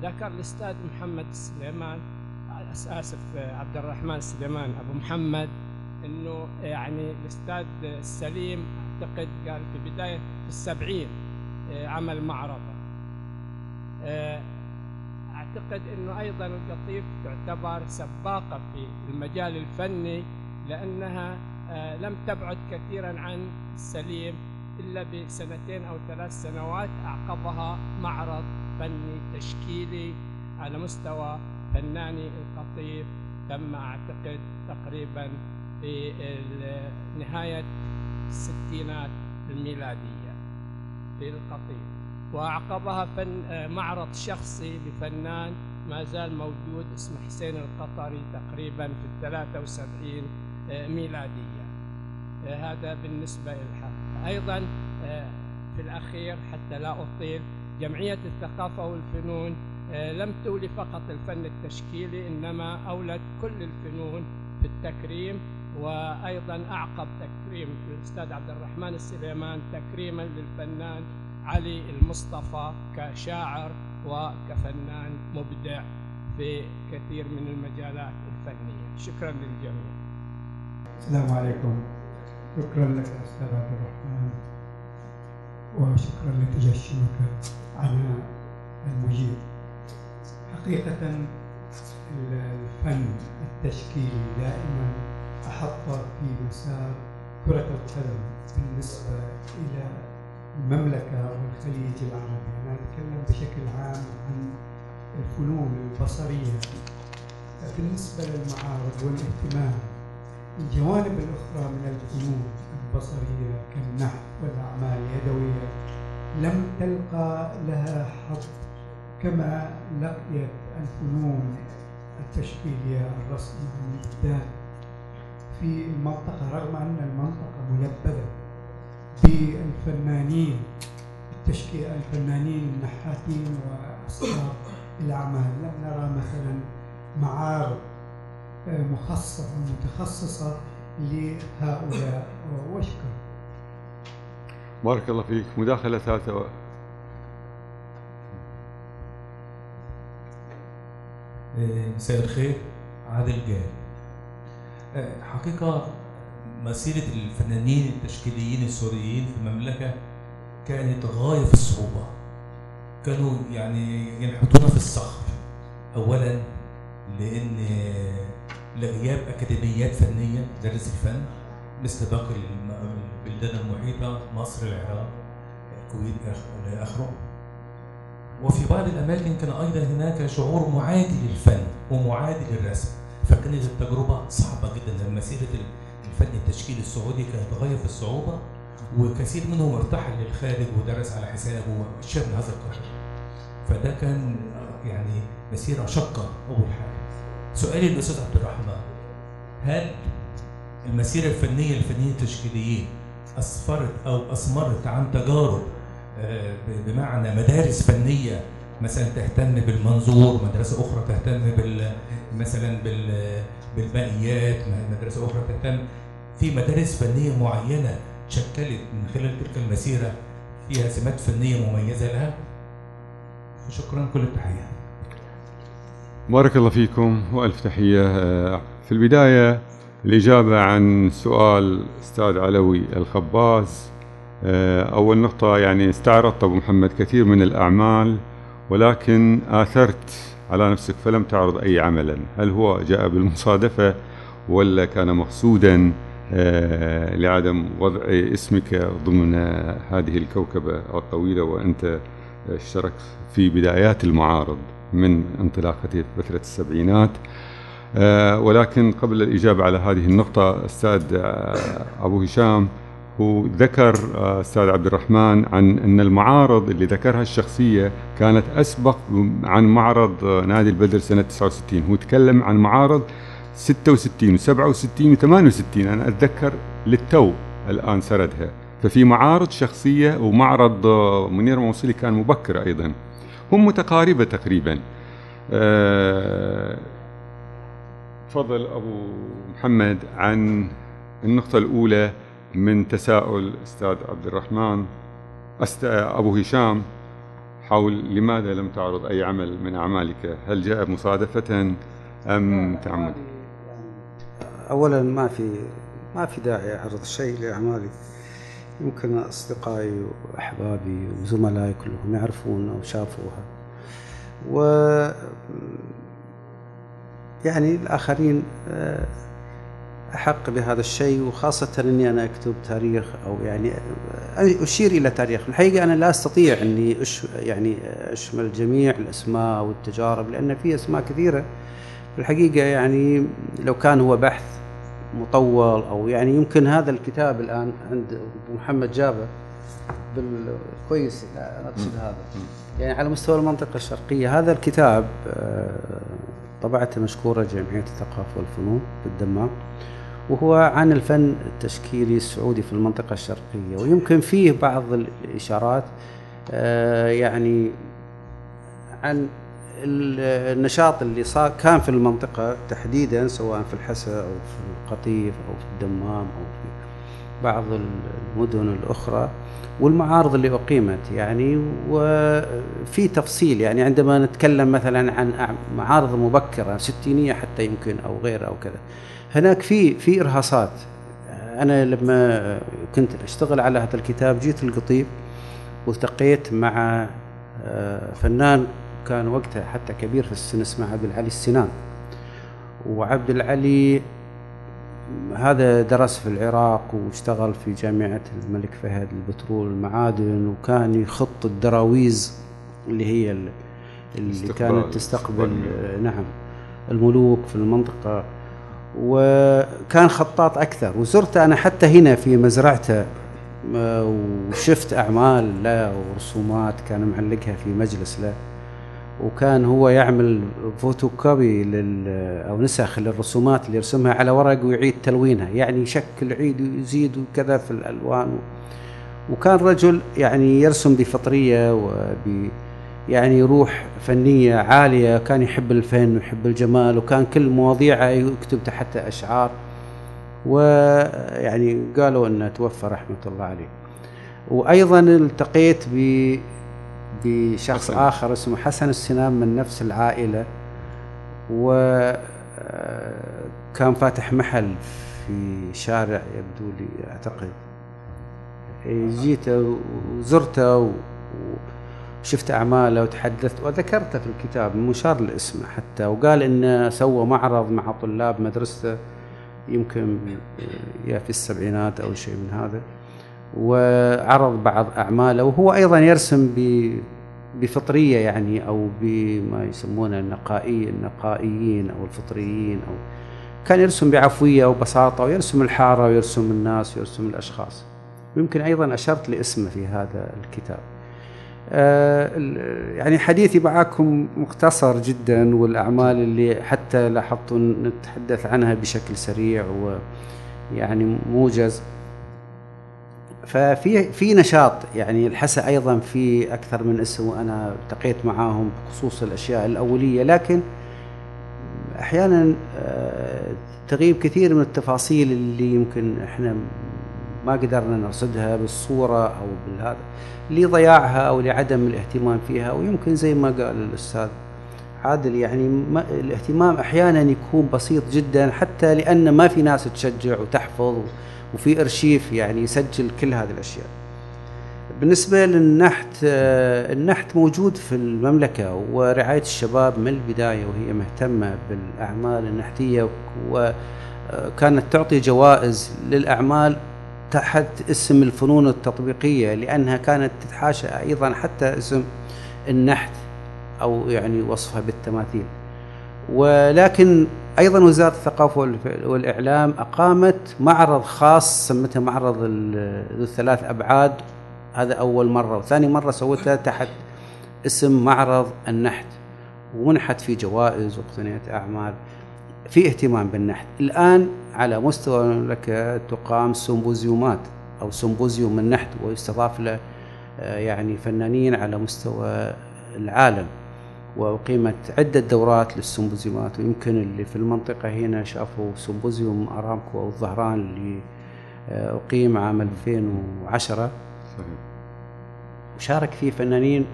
ذكر الأستاذ محمد السليمان أسف عبد الرحمن السليمان أبو محمد إنه يعني الأستاذ السليم أعتقد قال في بداية السبعين عمل معرضة. أعتقد إنه أيضا القطيف تعتبر سباقة في المجال الفني لأنها لم تبعد كثيرا عن السليم إلا بسنتين أو ثلاث سنوات أعقبها معرض فني تشكيلي على مستوى فناني القطيف تم أعتقد تقريبا في نهاية الستينات الميلاديه في القطيف واعقبها فن معرض شخصي لفنان ما زال موجود اسمه حسين القطري تقريبا في الثلاثة وسبعين ميلادية. هذا بالنسبة للحركة أيضا في الأخير حتى لا أطيل جمعية الثقافة والفنون لم تولي فقط الفن التشكيلي إنما أولت كل الفنون في التكريم وأيضا أعقب تكريم الأستاذ عبد الرحمن السليمان تكريما للفنان علي المصطفى كشاعر وكفنان مبدع في كثير من المجالات الفنية. شكرا للجميع. السلام عليكم. شكرا لك أستاذ عبد الرحمن. وشكرا لتجشمك على المجيب حقيقة الفن التشكيلي دائما أحط في مسار كرة القدم بالنسبة إلى المملكة والخليج العربي. أنا أتكلم بشكل عام عن الفنون البصرية. بالنسبة للمعارض والاهتمام الجوانب الأخرى من الفنون البصرية كالنحت والأعمال اليدوية لم تلقى لها حظ كما لقيت الفنون التشكيلية الرسمية. بالذات في المنطقة رغم أن المنطقة ملبدة بالفنانين التشكيل الفنانين النحاتين وأصحاب الأعمال لم نرى مثلا معارض مخصصة متخصصة لهؤلاء. وأشكر. بارك الله فيك. مداخلة ثالثة. مساء الخير. عادل جاد حقيقة مسيرة الفنانين التشكيليين السوريين في المملكة كانت غاية في الصعوبة. كانوا يعني ينحتون في الصخر. أولا لأن لغياب أكاديميات فنية تدرس الفن مثل باقي البلدان المحيطة مصر العراق الكويت إلى آخره. وفي بعض الأماكن كان أيضا هناك شعور معادي للفن ومعادي للرسم. فكانت التجربة صعبة جدا مسيرة الفن التشكيلي السعودي كانت غاية في الصعوبة وكثير منهم ارتحل للخارج ودرس على حسابه وشاب من هذا القبيل فده كان يعني مسيرة شاقة أول حاجة. سؤالي للأستاذ عبد الرحمن هل المسيرة الفنية للفنيين التشكيليين أسفرت أو أثمرت عن تجارب آه، بمعنى مدارس فنية مثلا تهتم بالمنظور مدرسة أخرى تهتم بال مثلا بال بالبنيات مدرسة أخرى تهتم في مدارس فنية معينة شكلت من خلال تلك المسيرة فيها سمات فنية مميزة لها؟ شكرا كل التحية. بارك الله فيكم وألف تحية. في البداية الإجابة عن سؤال أستاذ علوي الخباز. أول نقطة يعني استعرضت أبو محمد كثير من الأعمال. ولكن آثرت على نفسك فلم تعرض أي عملا. هل هو جاء بالمصادفة ولا كان مقصودا آه، لعدم وضع اسمك ضمن هذه الكوكبة الطويلة وأنت اشتركت في بدايات المعارض من انطلاقته في فترة السبعينات؟ آه، ولكن قبل الإجابة على هذه النقطة أستاذ آه، أبو هشام هو ذكر آه، أستاذ عبد الرحمن عن أن المعارض اللي ذكرها الشخصية كانت أسبق عن معرض آه، نادي البدر سنة 69 هو تكلم عن معارض 66 و67 و68 أنا أتذكر للتو الآن سردها. ففي معارض شخصية ومعرض آه، منير موصلي كان مبكر أيضا. هم متقاربة تقريبا. تفضل أبو محمد عن النقطة الأولى. من تساؤل أستاذ عبد الرحمن. أبو هشام حول لماذا لم تعرض أي عمل من أعمالك؟ هل جاء مصادفة أم تعمد؟ اولا ما في ما في داعي أعرض شيء لأعمالي. يمكن أصدقائي وأحبابي وزملائي كلهم يعرفون أو شافوها. و يعني الآخرين آه، أحق بهذا الشيء وخاصة إني أنا أكتب تاريخ أو يعني أشير إلى تاريخ. الحقيقة أنا لا أستطيع إني أش يعني أشمل جميع الأسماء والتجارب لأن في أسماء كثيرة. في الحقيقة يعني لو كان هو بحث مطول أو يعني يمكن هذا الكتاب الآن عند أبو محمد جابه بالكويس أنا أقصد هذا. يعني على مستوى المنطقة الشرقية هذا الكتاب آه، طبعته مشكورة جمعية الثقافة والفنون بالدمام وهو عن الفن التشكيلي السعودي في المنطقة الشرقية. ويمكن فيه بعض الإشارات آه، يعني عن ال- النشاط اللي صار كان في المنطقة تحديدا سواء في الحسا أو في القطيف أو في الدمام أو في بعض المدن الأخرى والمعارض اللي أقيمت. يعني وفي تفصيل يعني عندما نتكلم مثلا عن معارض مبكرة ستينية حتى يمكن أو غيرها أو كذا. هناك في في إرهاصات. أنا لما كنت أشتغل على هذا الكتاب جيت القطيف والتقيت مع آه، فنان كان وقتها حتى كبير في السن اسمه عبد العلي السنان. وعبد العلي هذا درس في العراق واشتغل في جامعة الملك فهد البترول المعادن وكان يخط الدراويز اللي هي ال- اللي كانت تستقبل. نعم الملوك في المنطقة. وكان خطاط أكثر. وزرت أنا حتى هنا في مزرعته آه، وشفت أعمال له ورسومات كان معلقها في مجلس له وكان هو يعمل فوتوكوبي لل أو نسخ للرسومات اللي يرسمها على ورق ويعيد تلوينها. يعني يشكل يعيد ويزيد وكذا في الألوان. وكان رجل يعني يرسم بفطرية وب يعني روح فنية عالية كان يحب الفن ويحب الجمال وكان كل مواضيعه يكتب تحت أشعار. ويعني قالوا إنه توفى رحمة الله عليه. وأيضا التقيت ب بشخص حسن. آخر اسمه حسن السنان من نفس العائلة. و آه، فاتح محل في شارع يبدو لي أعتقد. إيه، جيته وزرته و- وشفت أعماله وتحدثت وذكرته في الكتاب مشار لاسمه حتى وقال إنه سوى معرض مع طلاب مدرسته يمكن يا في السبعينات أو شيء من هذا وعرض بعض أعماله وهو أيضا يرسم ب بفطرية يعني أو بما يسمونه النقائي النقائيين أو الفطريين أو كان يرسم بعفوية وبساطة ويرسم الحارة ويرسم الناس ويرسم الأشخاص. ويمكن أيضا أشرت لاسمه في هذا الكتاب. ال- يعني حديثي معكم مختصر جدا والأعمال اللي حتى لاحظت نتحدث عنها بشكل سريع ويعني موجز. ففي في نشاط يعني الحسا أيضا في أكثر من اسم وأنا التقيت معاهم بخصوص الأشياء الأولية. لكن أحيانا آه، تغيب كثير من التفاصيل اللي يمكن إحنا ما قدرنا نرصدها بالصورة أو بالهذا لضياعها أو لعدم الاهتمام فيها ويمكن زي ما قال الأستاذ عادل يعني ما الاهتمام أحيانا يكون بسيط جدا حتى لأن ما في ناس تشجع وتحفظ وفي أرشيف يعني يسجل كل هذه الأشياء. بالنسبة للنحت النحت موجود في المملكة ورعاية الشباب من البداية وهي مهتمة بالأعمال النحتية وكانت تعطي جوائز للأعمال تحت اسم الفنون التطبيقية لأنها كانت تتحاشى أيضا حتى اسم النحت أو يعني وصفها بالتماثيل. ولكن أيضا وزارة الثقافة والف- والإعلام أقامت معرض خاص سمته معرض الثلاث أبعاد. هذا أول مرة. وثاني مرة سوتها تحت اسم معرض النحت. ومنحت فيه جوائز واقتنيت أعمال. في اهتمام بالنحت. الآن على مستوى المملكه تقام سيمبوزيومات أو سيمبوزيوم النحت ويستضاف له آه، يعني فنانين على مستوى العالم. وأقيمت عدة دورات للسمبوزيومات ويمكن اللي في المنطقة هنا شافوا سمبوزيوم أرامكو أو الظهران اللي آه، أقيم عام 2010 صحيح. وشارك فيه فنانين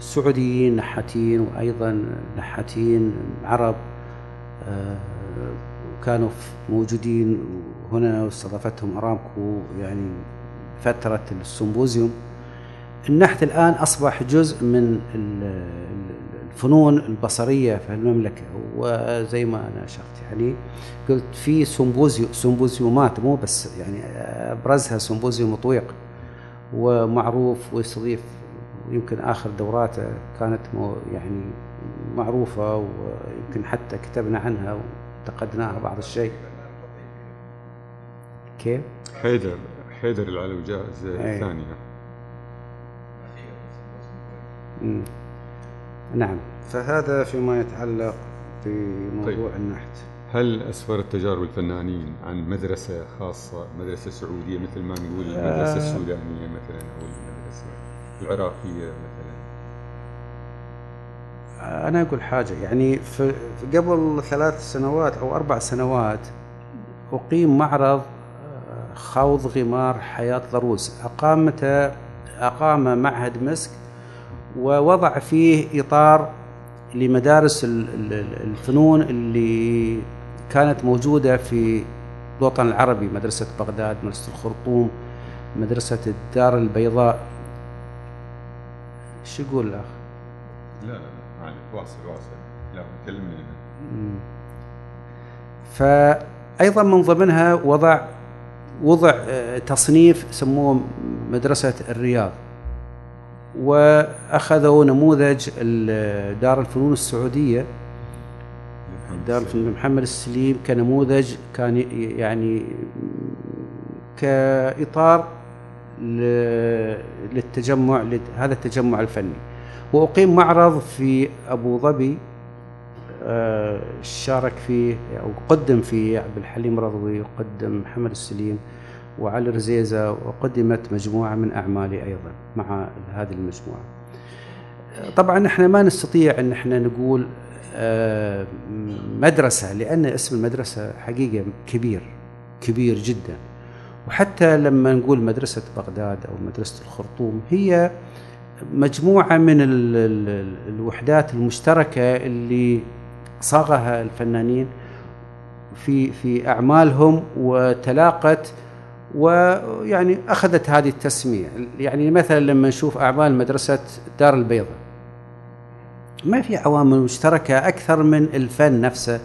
سعوديين نحاتين وأيضا نحاتين عرب آه، كانوا موجودين هنا واستضافتهم أرامكو يعني فترة السمبوزيوم. النحت الآن أصبح جزء من ال- ال- الفنون البصرية في المملكة وزي ما أنا أشرت يعني قلت في سمبوزيو سمبوزيومات مو بس يعني أبرزها سمبوزيوم طويق ومعروف ويستضيف يمكن آخر دوراته كانت يعني معروفة ويمكن حتى كتبنا عنها. وانتقدناها بعض الشيء كيف؟ حيدر حيدر العلوي جائزة أي. ثانية مم. نعم فهذا فيما يتعلق بموضوع طيب. النحت هل أسفرت تجارب الفنانين عن مدرسة خاصة مدرسة سعودية مثل ما نقول المدرسة آه. السودانية مثلا أو المدرسة العراقية مثلا أنا أقول حاجة يعني في قبل ثلاث سنوات أو أربع سنوات أقيم معرض آه، خوض غمار حياة ضروس أقامته أقام معهد مسك ووضع فيه إطار لمدارس ال- ال- ال- الفنون اللي كانت موجودة في الوطن العربي مدرسة بغداد مدرسة الخرطوم مدرسة الدار البيضاء شو يقول الأخ؟ واصل واصل. لا كلمني. أنا مم. فأيضا من ضمنها وضع وضع آه، تصنيف سموه مدرسة الرياض. وأخذوا نموذج ال- دار الفنون السعودية. دار الفنون محمد السليم كنموذج كان يعني كإطار ل- للتجمع هذا التجمع الفني. وأقيم معرض في أبو ظبي آه، شارك فيه أو قدم فيه عبد الحليم رضوي وقدم محمد السليم وعلي رزيزة وقدمت مجموعة من أعمالي أيضا مع هذه المجموعة. آه، طبعا إحنا ما نستطيع أن إحنا نقول آه، مدرسة لأن اسم المدرسة حقيقة كبير كبير جدا وحتى لما نقول مدرسة بغداد أو مدرسة الخرطوم هي مجموعة من ال- ال- الوحدات المشتركة اللي صاغها الفنانين في في أعمالهم وتلاقت ويعني أخذت هذه التسمية. يعني مثلا لما نشوف أعمال مدرسة دار البيضاء ما في عوامل مشتركة أكثر من الفن نفسه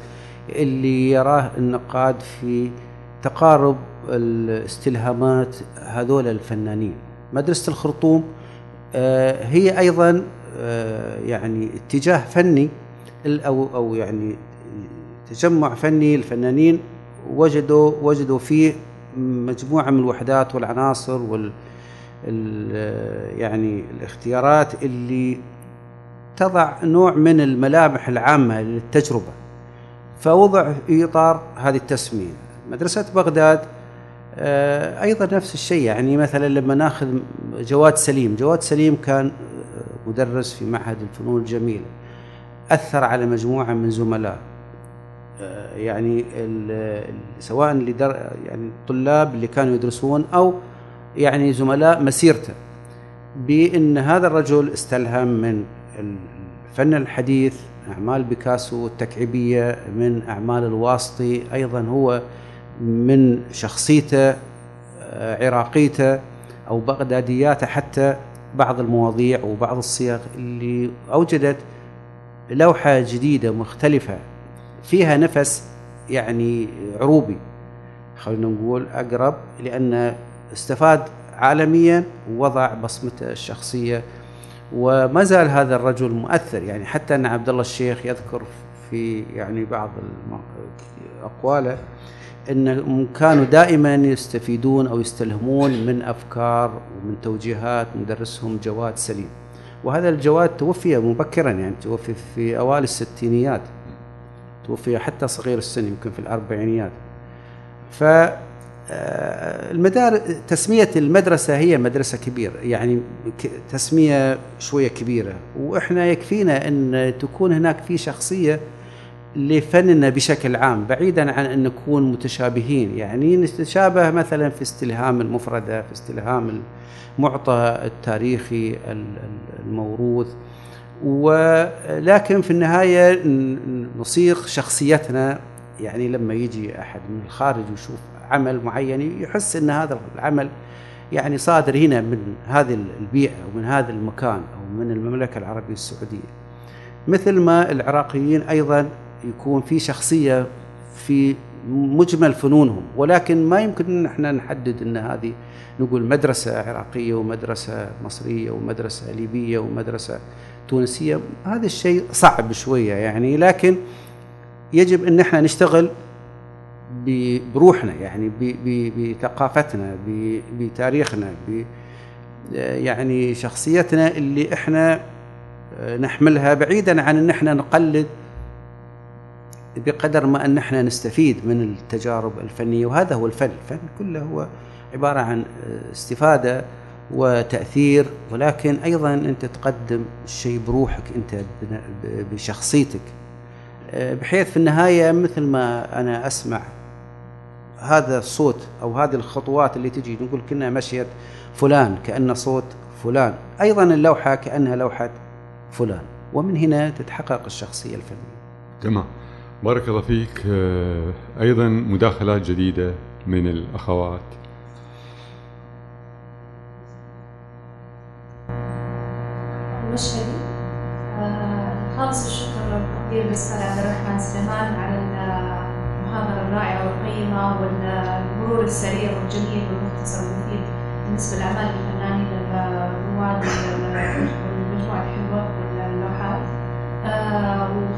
اللي يراه النقاد في تقارب الاستلهامات هذول الفنانين. مدرسة الخرطوم هي أيضا آه، يعني اتجاه فني أو أو يعني تجمع فني الفنانين وجدوا وجدوا فيه مجموعة من الوحدات والعناصر وال ال- يعني الاختيارات اللي تضع نوع من الملامح العامة للتجربة. فوضع في إطار هذه التسمية. مدرسة بغداد آه، أيضا نفس الشيء. يعني مثلا لما نأخذ جواد سليم جواد سليم كان مدرس في معهد الفنون الجميلة أثر على مجموعة من زملاء. آه، يعني سواء اللي در يعني الطلاب اللي كانوا يدرسون أو يعني زملاء مسيرته بأن هذا الرجل استلهم من الفن الحديث أعمال بيكاسو التكعيبية من أعمال الواسطي أيضا هو من شخصيته آه، عراقيته أو بغدادياته حتى بعض المواضيع وبعض الصيغ اللي أوجدت لوحة جديدة مختلفة فيها نفس يعني عروبي. خلينا نقول أقرب لأن استفاد عالميا ووضع بصمته الشخصية وما زال هذا الرجل مؤثر. يعني حتى أن عبد الله الشيخ يذكر في يعني بعض الم- أنهم كانوا دائما يستفيدون أو يستلهمون من أفكار ومن توجيهات مدرسهم جواد سليم. وهذا الجواد توفي مبكرا يعني توفي في أوائل الستينيات. توفي حتى صغير السن يمكن في الأربعينيات. ف آه، المدار تسمية المدرسة هي مدرسة كبيرة يعني تسمية شوية كبيرة. وإحنا يكفينا أن تكون هناك في شخصية لفننا بشكل عام بعيدا عن أن نكون متشابهين. يعني نتشابه مثلا في استلهام المفردة في استلهام المعطى التاريخي ال- ال- الموروث. ولكن في النهاية ن- نصيغ شخصيتنا. يعني لما يجي أحد من الخارج ويشوف عمل معين يحس أن هذا العمل يعني صادر هنا من هذه البيئة ومن هذا المكان أو من المملكة العربية السعودية. مثل ما العراقيين أيضا يكون في شخصية في مجمل فنونهم ولكن ما يمكن إن إحنا نحدد إن هذه نقول مدرسة عراقية ومدرسة مصرية ومدرسة ليبية ومدرسة تونسية هذا الشيء صعب شوية يعني لكن يجب إن إحنا نشتغل بروحنا يعني بثقافتنا بتاريخنا ب يعني شخصيتنا اللي إحنا نحملها بعيدا عن إن إحنا نقلد بقدر ما أن إحنا نستفيد من التجارب الفنية وهذا هو الفن، الفن كله هو عبارة عن استفادة وتأثير ولكن أيضا أنت تقدم الشيء بروحك أنت بشخصيتك. بحيث في النهاية مثل ما أنا أسمع هذا الصوت أو هذه الخطوات اللي تجي نقول كنا مشيت فلان كانه صوت فلان، أيضا اللوحة كأنها لوحة فلان، ومن هنا تتحقق الشخصية الفنية. تمام. بارك الله فيك. آه، أيضا مداخلات جديدة من الأخوات. المشهدي آه، خالص الشكر والتقدير للأستاذ عبد الرحمن سليمان على المحاضرة الرائعة والقيمة والمرور السريع والجميل والمختصر والمفيد بالنسبة لأعمال الفنانين الرواد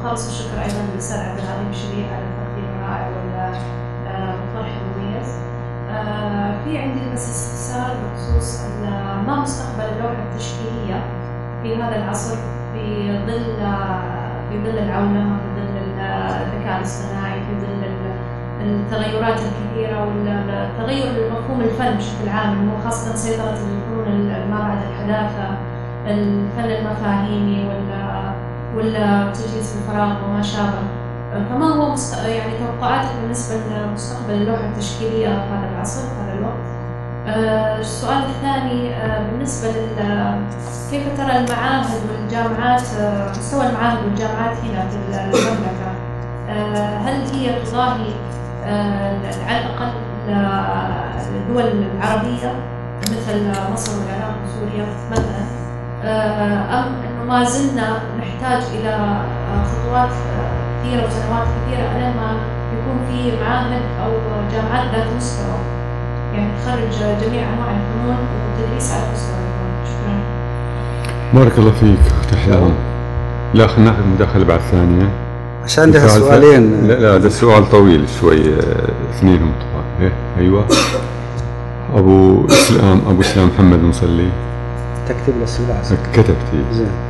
آه، وخالص الشكر أيضا للأستاذ عبد العظيم شريف على التقديم الرائع والطرح المميز. آه، في عندي بس استفسار بخصوص ما مستقبل اللوحة التشكيلية في هذا العصر في ظل في ظل العولمة في ظل الذكاء الاصطناعي في ظل ال- التغيرات الكثيرة والتغير مفهوم الفن بشكل عام وخاصه سيطرة الفنون ما بعد الحداثه الفن المفاهيمي ولا ولا تجهيز الفراغ وما شابه. فما هو مست... يعني توقعاتك بالنسبة لمستقبل اللوحة التشكيلية في هذا العصر في هذا الوقت؟ آه، السؤال الثاني آه، بالنسبة لل كيف ترى المعاهد والجامعات آه، مستوى المعاهد والجامعات هنا في المملكة؟ هل هي تضاهي على الأقل الدول العربية مثل مصر والعراق وسوريا مثلا؟ أم أنه ما زلنا نحتاج إلى آه، خطوات آه، كثيرة وسنوات كثيرة ألين ما يكون في معاهد أو جامعات ذات مستوى. يعني تخرج جميع أنواع الفنون وتدريس على مستوى الفنون. شكرا. بارك الله فيك أخت أحلام لا خلينا ناخذ مداخلة بعد ثانية. عشان عندها سؤالين. لا لا ده السؤال طويل شوي آه، اثنينهم طبعا إيه، أيوة. أبو اسلام أبو إسلام محمد مصلي تكتب له السؤال. كتبتي. زين.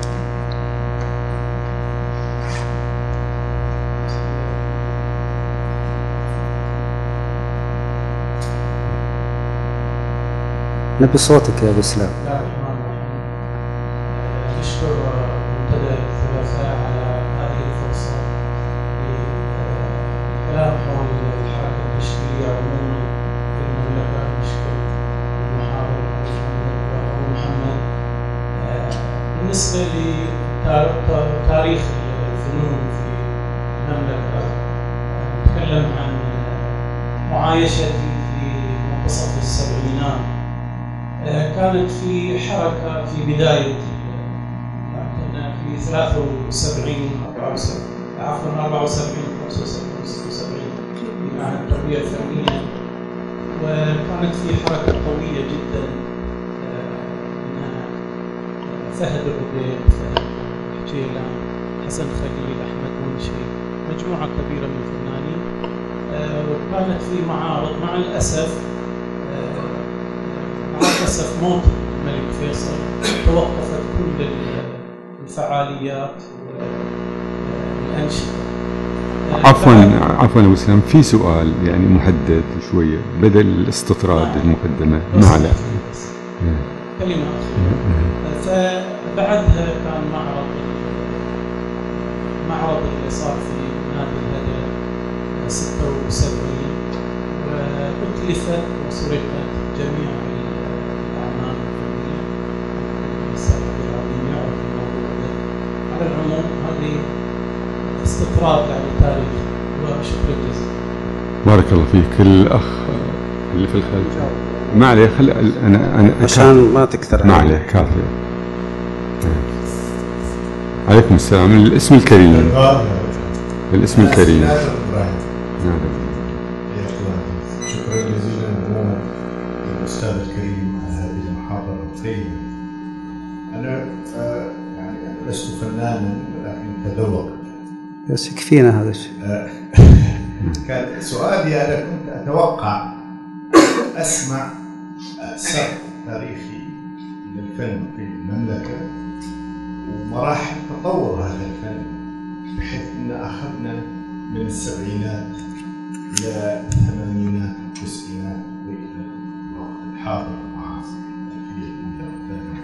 نبي صوتك يا أبو اسلام في معارض مع الأسف آه، مع الأسف موت الملك فيصل توقفت كل الفعاليات والأنشطة عفوا عفوا أبو اسلام في سؤال يعني محدد شوية بدل الاستطراد المقدمة ما عليه؟ كلمة أخيرة فبعدها كان معرض معرض اللي صار في نادي الهدى 76 وأتلفت وسرقت جميع الأعمال الفنية السبب العظيم يعرف الموضوع ده على العموم هذه استطراد يعني تاريخ وشكرا جزيلا بارك الله فيك. الاخ اللي في الخلف. ما عليه خل أنا أنا عشان ما تكثر. ما عليه كافي عليكم السلام. الاسم الكريم. الاسم الكريم. نعم. بس يكفينا هذا الشيء آه، (laughs) كان سؤالي أنا كنت أتوقع أسمع آه، سرد تاريخي للفن في المملكة ومراحل تطور هذا الفن بحيث إن أخذنا من السبعينات إلى الثمانينات والتسعينات وإلى الوقت الحاضر المعاصر والثانية.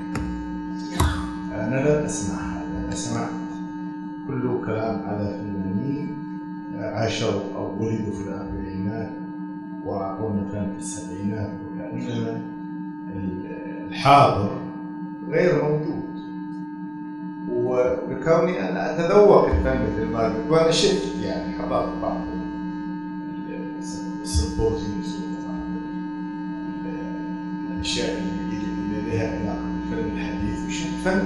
أنا لم أسمع هذا أنا سمعت كله كلام على فنانين عاشوا أو ولدوا في الأربعينات واعطونا فن في السبعينات وكانما الحاضر غير موجود. وبكوني أنا أتذوق الفن مثل ما قلت وأنا شفت يعني حضرت بعض السيمبوزيومز وبعض الأشياء اللي لها علاقة بالفن الحديث وشفت فن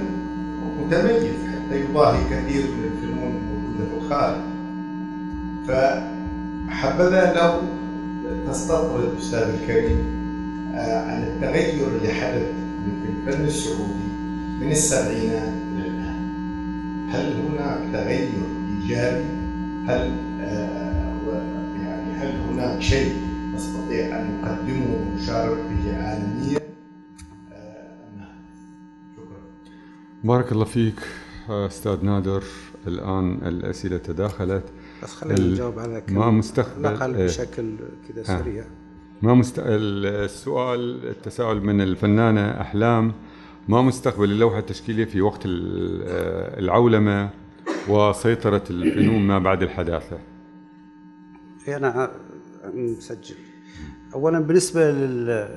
متميز. يضاهي كثير من الفنون الموجودة في الخارج فحبذا لو تستطرد أستاذ الكريم آه، عن التغير اللي حدث في الفن السعودي من السبعينات إلى الآن هل هناك تغير إيجابي؟ هل آه، يعني هل هناك شيء نستطيع أن نقدمه ونشارك به عالميا؟ آه، لا؟ شكرا. بارك الله فيك أستاذ نادر الآن الأسئلة تداخلت. بس خلينا نجاوب على ما مستقبل نقل إيه. بشكل كذا. سريع. ما مست... ال- السؤال التساؤل من الفنانة أحلام ما مستقبل اللوحة التشكيلية في وقت آه، العولمة وسيطرة الفنون ما بعد الحداثة؟ إيه، أنا مسجل. اولا بالنسبة لل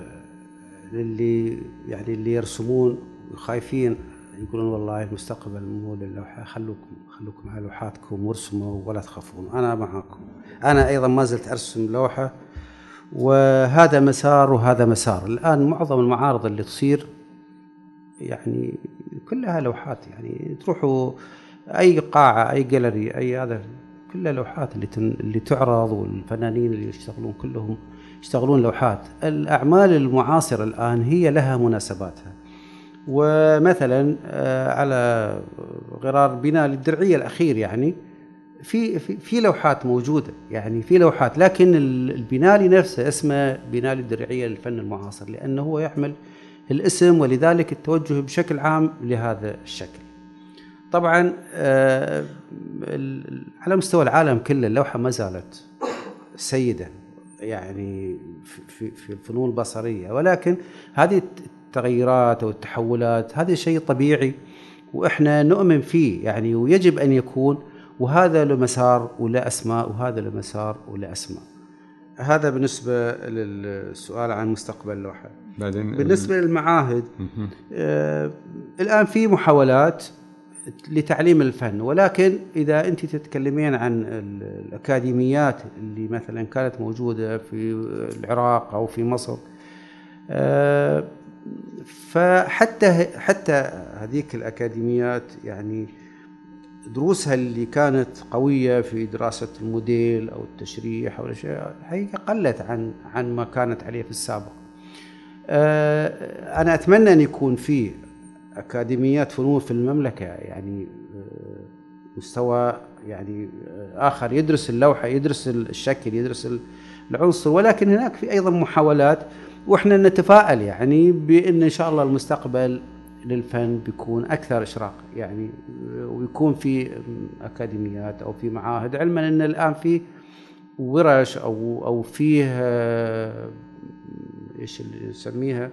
للي يعني اللي يرسمون خايفين يقولون والله المستقبل مو للوحه خلوكم خلوكم على لوحاتكم وارسموا ولا تخافون. أنا معاكم. أنا أيضا ما زلت أرسم لوحة وهذا مسار وهذا مسار. الآن معظم المعارض اللي تصير يعني كلها لوحات يعني تروحوا أي قاعة أي جاليري أي هذا كلها لوحات اللي اللي تعرض والفنانين اللي يشتغلون كلهم يشتغلون لوحات. الأعمال المعاصرة الآن هي لها مناسباتها. ومثلا آه، على غرار بناء الدرعيه الأخير يعني في في لوحات موجودة يعني في لوحات لكن ال- البنالي نفسه اسمه بنالي الدرعيه للفن المعاصر لأنه هو يحمل الاسم ولذلك التوجه بشكل عام لهذا الشكل. طبعا آه، على مستوى العالم كله اللوحة ما زالت سيدة يعني في في الفنون البصريه ولكن هذه التغيرات أو التحولات هذا شيء طبيعي وإحنا نؤمن فيه يعني ويجب أن يكون وهذا له مسار وله أسماء وهذا له مسار وله أسماء. هذا بالنسبة للسؤال عن مستقبل اللوحه. بعدين بالنسبة للمعاهد. آه، الآن في محاولات لتعليم الفن ولكن إذا أنت تتكلمين عن ال- الأكاديميات اللي مثلا كانت موجودة في العراق أو في مصر آه، فحتى حتى هذيك الأكاديميات يعني دروسها اللي كانت قوية في دراسة الموديل أو التشريح أو الأشياء الحقيقة قلت عن عن ما كانت عليه في السابق. آه، أنا أتمنى أن يكون في أكاديميات فنون في المملكة يعني آه، مستوى يعني آه، آخر يدرس اللوحة يدرس الشكل يدرس العنصر ولكن هناك في أيضا محاولات وإحنا نتفائل يعني بإن إن شاء الله المستقبل للفن بيكون أكثر إشراق يعني ويكون في أكاديميات أو في معاهد علما إن الآن في ورش أو أو فيه آه، إيش اللي نسميها؟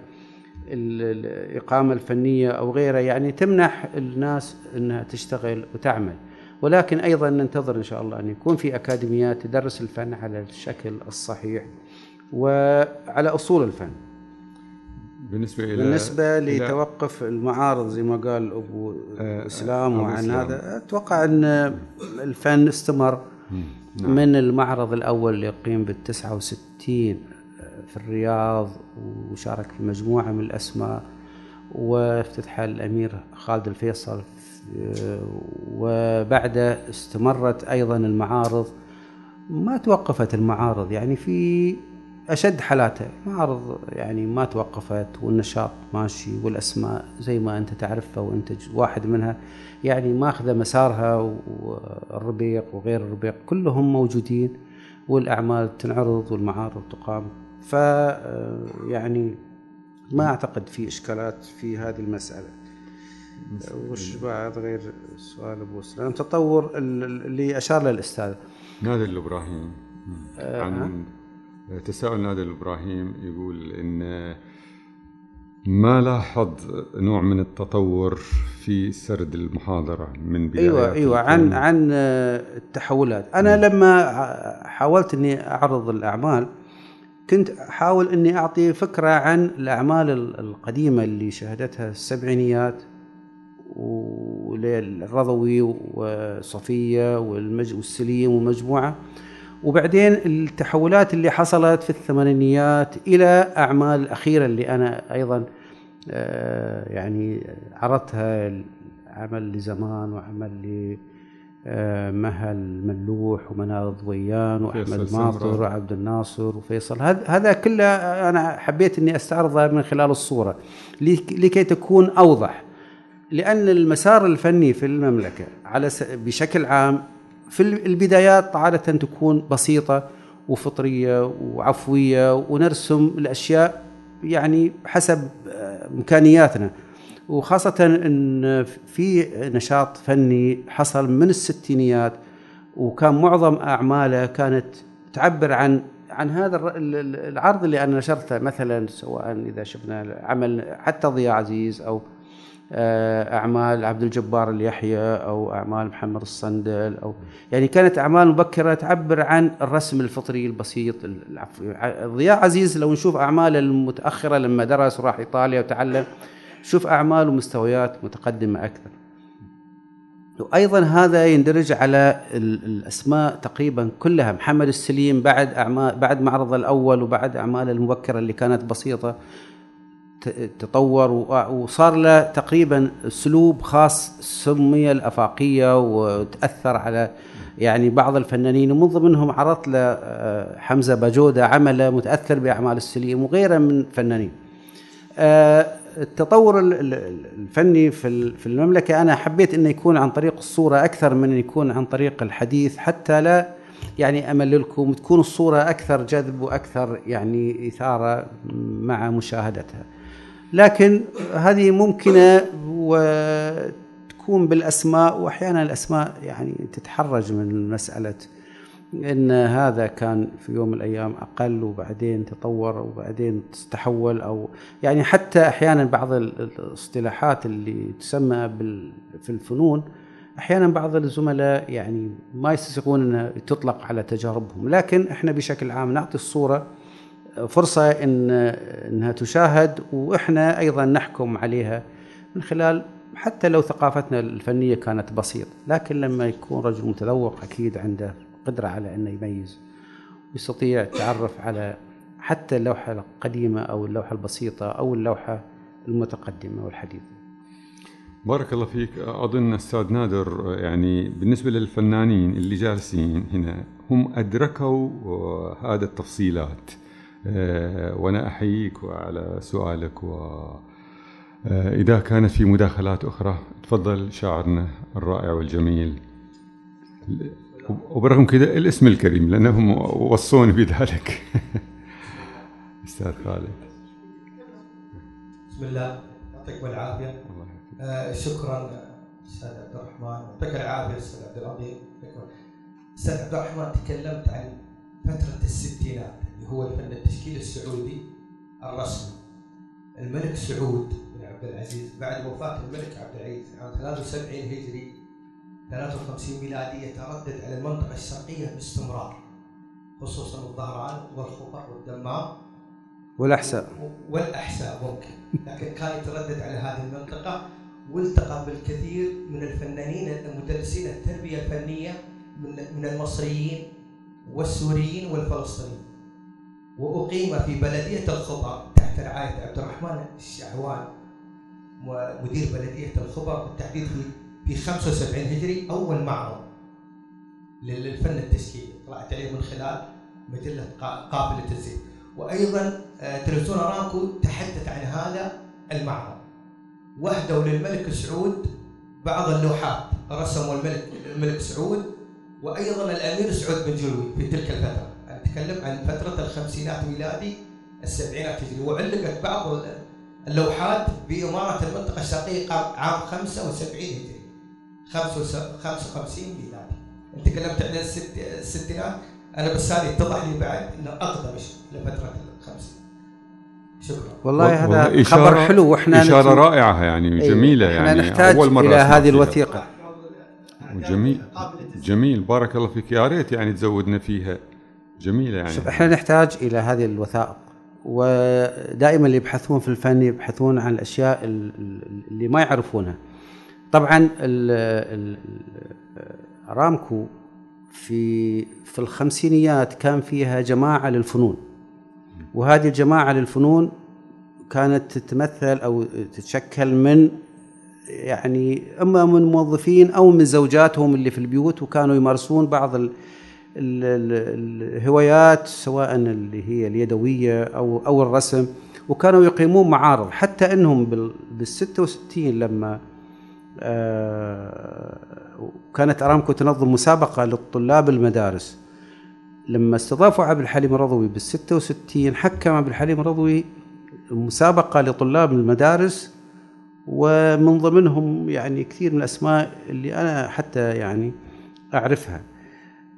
ال- الإقامة الفنية أو غيرها يعني تمنح الناس أنها تشتغل وتعمل. ولكن أيضا ننتظر إن شاء الله أن يكون في أكاديميات تدرس الفن على الشكل الصحيح. وعلى أصول الفن بالنسبة إلى بالنسبة إلى- لتوقف المعارض زي ما قال أبو آه، إسلام أبو وعن إسلام. هذا أتوقع أن الفن استمر نعم. من المعرض الأول اللي يقيم بالتسعة وستين في الرياض وشارك في مجموعة من الأسماء وافتتحها الأمير خالد الفيصل وبعده استمرت أيضا المعارض ما توقفت المعارض يعني في أشد حالاتها. معارض يعني ما توقفت والنشاط ماشي والأسماء زي ما أنت تعرفها وأنت ج- واحد منها. يعني ماخذة مسارها والربيق وغير الربيق كلهم موجودين والأعمال تنعرض والمعارض تقام. ف يعني ما أعتقد في إشكالات في هذه المسألة. وش بعد؟ غير سؤال أبو سلام. تطور ال- ال- اللي أشار له الأستاذ. نادر الابراهيم آه، عن تساؤل نادر الابراهيم يقول إن ما لاحظ نوع من التطور في سرد المحاضرة من بداية أيوه أيوه عن عن التحولات. أنا لما ع- حاولت إني أعرض الأعمال كنت أحاول إني أعطي فكرة عن الأعمال ال- القديمة اللي شهدتها السبعينيات والرضوي وصفية والمج والسليم ومجموعة. وبعدين التحولات اللي حصلت في الثمانينيات إلى أعمال الاخيره اللي أنا أيضا آه، يعني عرضتها عمل لزمان وعمل ل آه، مها الملوح ومنال الضويان وأحمد ماطر. وعبد الناصر وفيصل هذا هذا كله أنا حبيت إني استعرضه من خلال الصورة لك- لكي تكون أوضح لأن المسار الفني في المملكة على بشكل عام في ال- البدايات عادة تكون بسيطة وفطرية وعفوية ونرسم الأشياء يعني حسب آه، إمكانياتنا. وخاصة إن في نشاط فني حصل من الستينيات وكان معظم أعماله كانت تعبر عن عن هذا العرض اللي أنا نشرته مثلا سواء إذا شفنا عمل حتى ضياء عزيز أو أعمال عبد الجبار اليحيى أو أعمال محمد الصندل أو يعني كانت أعمال مبكرة تعبر عن الرسم الفطري البسيط ضياء عزيز. لو نشوف اعماله المتأخرة لما درس وراح إيطاليا وتعلم شوف أعمال ومستويات متقدمة أكثر. وأيضا هذا يندرج على ال- الأسماء تقريبا كلها. محمد السليم بعد اعمال بعد معرضه الأول وبعد اعماله المبكرة اللي كانت بسيطة تطور وصار له تقريبا أسلوب خاص سمي الأفاقية وتأثر على يعني بعض الفنانين ومن ضمنهم عرضت له آه، حمزة باجوده عمله متأثر بأعمال السليم وغيره من الفنانين. آه، التطور ال- ال- الفني في ال- في المملكة أنا حبيت إنه يكون عن طريق الصورة أكثر من يكون عن طريق الحديث حتى لا يعني امللكم تكون الصورة أكثر جذب وأكثر يعني إثارة مع مشاهدتها. لكن هذه ممكنة وتكون بالأسماء وأحيانا الأسماء يعني تتحرج من مسألة إن هذا كان في يوم من الأيام أقل وبعدين تطور وبعدين تحول أو يعني حتى أحيانا بعض ال- الاصطلاحات اللي تسمى في الفنون أحيانا بعض الزملاء يعني ما يستسيغون إنها تطلق على تجاربهم لكن إحنا بشكل عام نعطي الصورة فرصة إن إنها تشاهد وإحنا أيضا نحكم عليها من خلال حتى لو ثقافتنا الفنية كانت بسيطه لكن لما يكون رجل متذوق أكيد عنده قدرة على إنه يميز ويستطيع التعرف على حتى اللوحة القديمة أو اللوحة البسيطة أو اللوحة المتقدمة والحديثه بارك الله فيك. أظن أستاذ نادر يعني بالنسبة للفنانين اللي جالسين هنا هم أدركوا آه، هذا التفصيلات. وأنا أحييك على سؤالك و آه، إذا كانت في مداخلات أخرى تفضل شاعرنا الرائع والجميل. وبرغم كذا الاسم الكريم لأنهم وصوني بذلك. (laughs) أستاذ خالد. بسم الله. يعطيكم يعافيك. آه شكرا أستاذ عبد الرحمن. يعطيك العافية أستاذ عبد العظيم. أستاذ عبد الرحمن تكلمت عن فترة الستينات. هو الفن التشكيلي السعودي الرسمي. الملك سعود بن عبد العزيز بعد وفاة الملك عبد العزيز عام 73 هجري 53 ميلادي يتردد على المنطقة الشرقيه باستمرار خصوصا الظهران والخفر والدمام. والأحساء. والأحساء ممكن لكن كان يتردد على هذه المنطقة والتقى بالكثير من الفنانين المدرسين التربية الفنية من من المصريين والسوريين والفلسطينيين. وأقيم في بلدية الخبر تحت رعاية عبد الرحمن الشعوان مدير بلدية الخبر بالتحديد في في 75 هجري أول معرض للفن التشكيلي. طلعت عليه من خلال مجلة قا- قافلة الزيت. وأيضا آه، تلفزيون أرامكو تحدث عن هذا المعرض. واهدوا للملك سعود بعض اللوحات رسموا الملك الملك سعود وأيضا الأمير سعود بن جلوي في تلك الفترة. اتكلم عن فترة الخمسينات ميلادي السبعينات هجري وعلقت بعض اللوحات بإمارة المنطقة الشرقية قام- عام 75 هجري. 55 ميلادي. أنت تكلمت عن الست الستينات. أنا بس هذه اتضح لي بعد إنه أقدم شيء لفترة الخمسين شكرا. والله والله هذا خبر إشارة- حلو وإحنا إشارة نت- رائعة يعني إيه، جميلة إحنا يعني نحتاج أول مرة إلى هذه. الوثيقة. جميل جميل. بارك الله فيك. يا ريت يعني تزودنا فيها. جميلة يعني. شوف إحنا نحتاج إلى هذه الوثائق ودائما اللي يبحثون في الفن يبحثون عن الأشياء ال- ال- اللي ما يعرفونها. طبعا ارامكو في في الخمسينيات كان فيها جماعة للفنون. وهذه الجماعة للفنون كانت تتمثل أو تتشكل من يعني أما من موظفين أو من زوجاتهم اللي في البيوت وكانوا يمارسون بعض الهوايات سواء اللي هي اليدوية أو أو الرسم وكانوا يقيمون معارض. حتى إنهم بال بال 66 لما آه كانت أرامكو تنظم مسابقة للطلاب المدارس. لما استضافوا عبد الحليم الرضوي بال 66 حكم عبد الحليم الرضوي مسابقة لطلاب المدارس ومن ضمنهم يعني كثير من الأسماء اللي أنا حتى يعني أعرفها.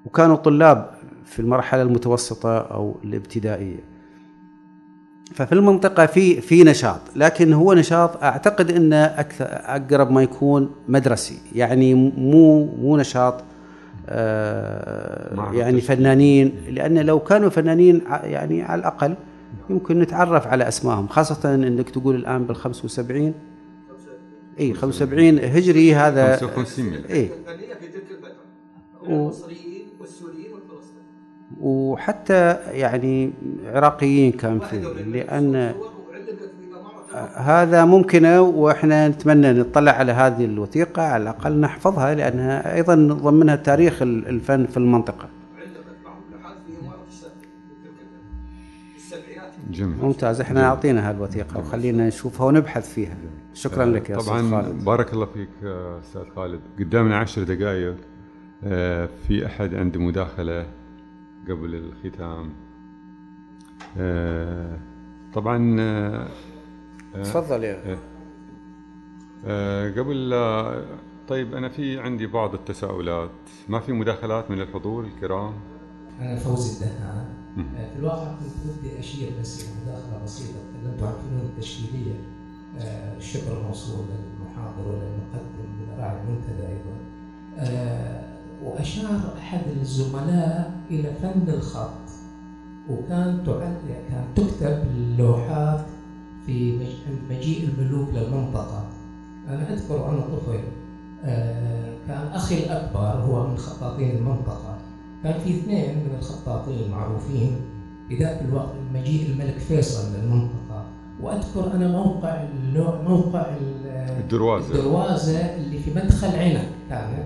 وكانوا طلاب في المرحلة المتوسطة أو الابتدائية. ففي المنطقة في في نشاط لكن هو نشاط أعتقد انه أكثر أقرب ما يكون مدرسي. يعني مو مو نشاط آه يعني. فنانين لأن لو كانوا فنانين يعني على الأقل يمكن نتعرف على أسمائهم خاصة إنك تقول الآن بال 75 إي 75 هجري هذا 55 مليون إي. في تلك الفترة. و- المصريين وحتى يعني عراقيين كان فيه لأن هذا ممكنه وإحنا نتمنى نطلع على هذه الوثيقة على الأقل نحفظها لأنها أيضا ضمنها تاريخ الفن في المنطقة. في في جميل. ممتاز إحنا جميل. أعطينا هالوثيقة وخلينا نشوفها ونبحث فيها. شكرا لك يا طبعا أستاذ خالد. بارك الله فيك آه، أستاذ خالد. قدامنا عشر دقائق آه، في أحد عنده مداخلة. قبل الختام. آه، طبعا آه، تفضل يا. آه، قبل لا طيب أنا في عندي بعض التساؤلات. ما في مداخلات من الحضور الكرام؟ أنا فوزي الدهان. في الواقع كنت ودي أشير بس إلى مداخلة بسيطة. تكلمت عن الفنون التشكيلية. آه، الشكر موصول للمحاضر وللمقدم لراعي المنتدى أيضا. آه، وأشار أحد الزملاء إلى فن الخط وكان تعد كان تكتب اللوحات في مجيء الملوك للمنطقة. أنا أذكر أنا طفل آه، كان أخي الأكبر هو من خطاطين المنطقة. كان في اثنين من الخطاطين المعروفين في ذاك الوقت مجيء الملك فيصل للمنطقة. وأذكر أنا موقع. موقع ال- الدروازة. الدروازة اللي في مدخل عنب كانت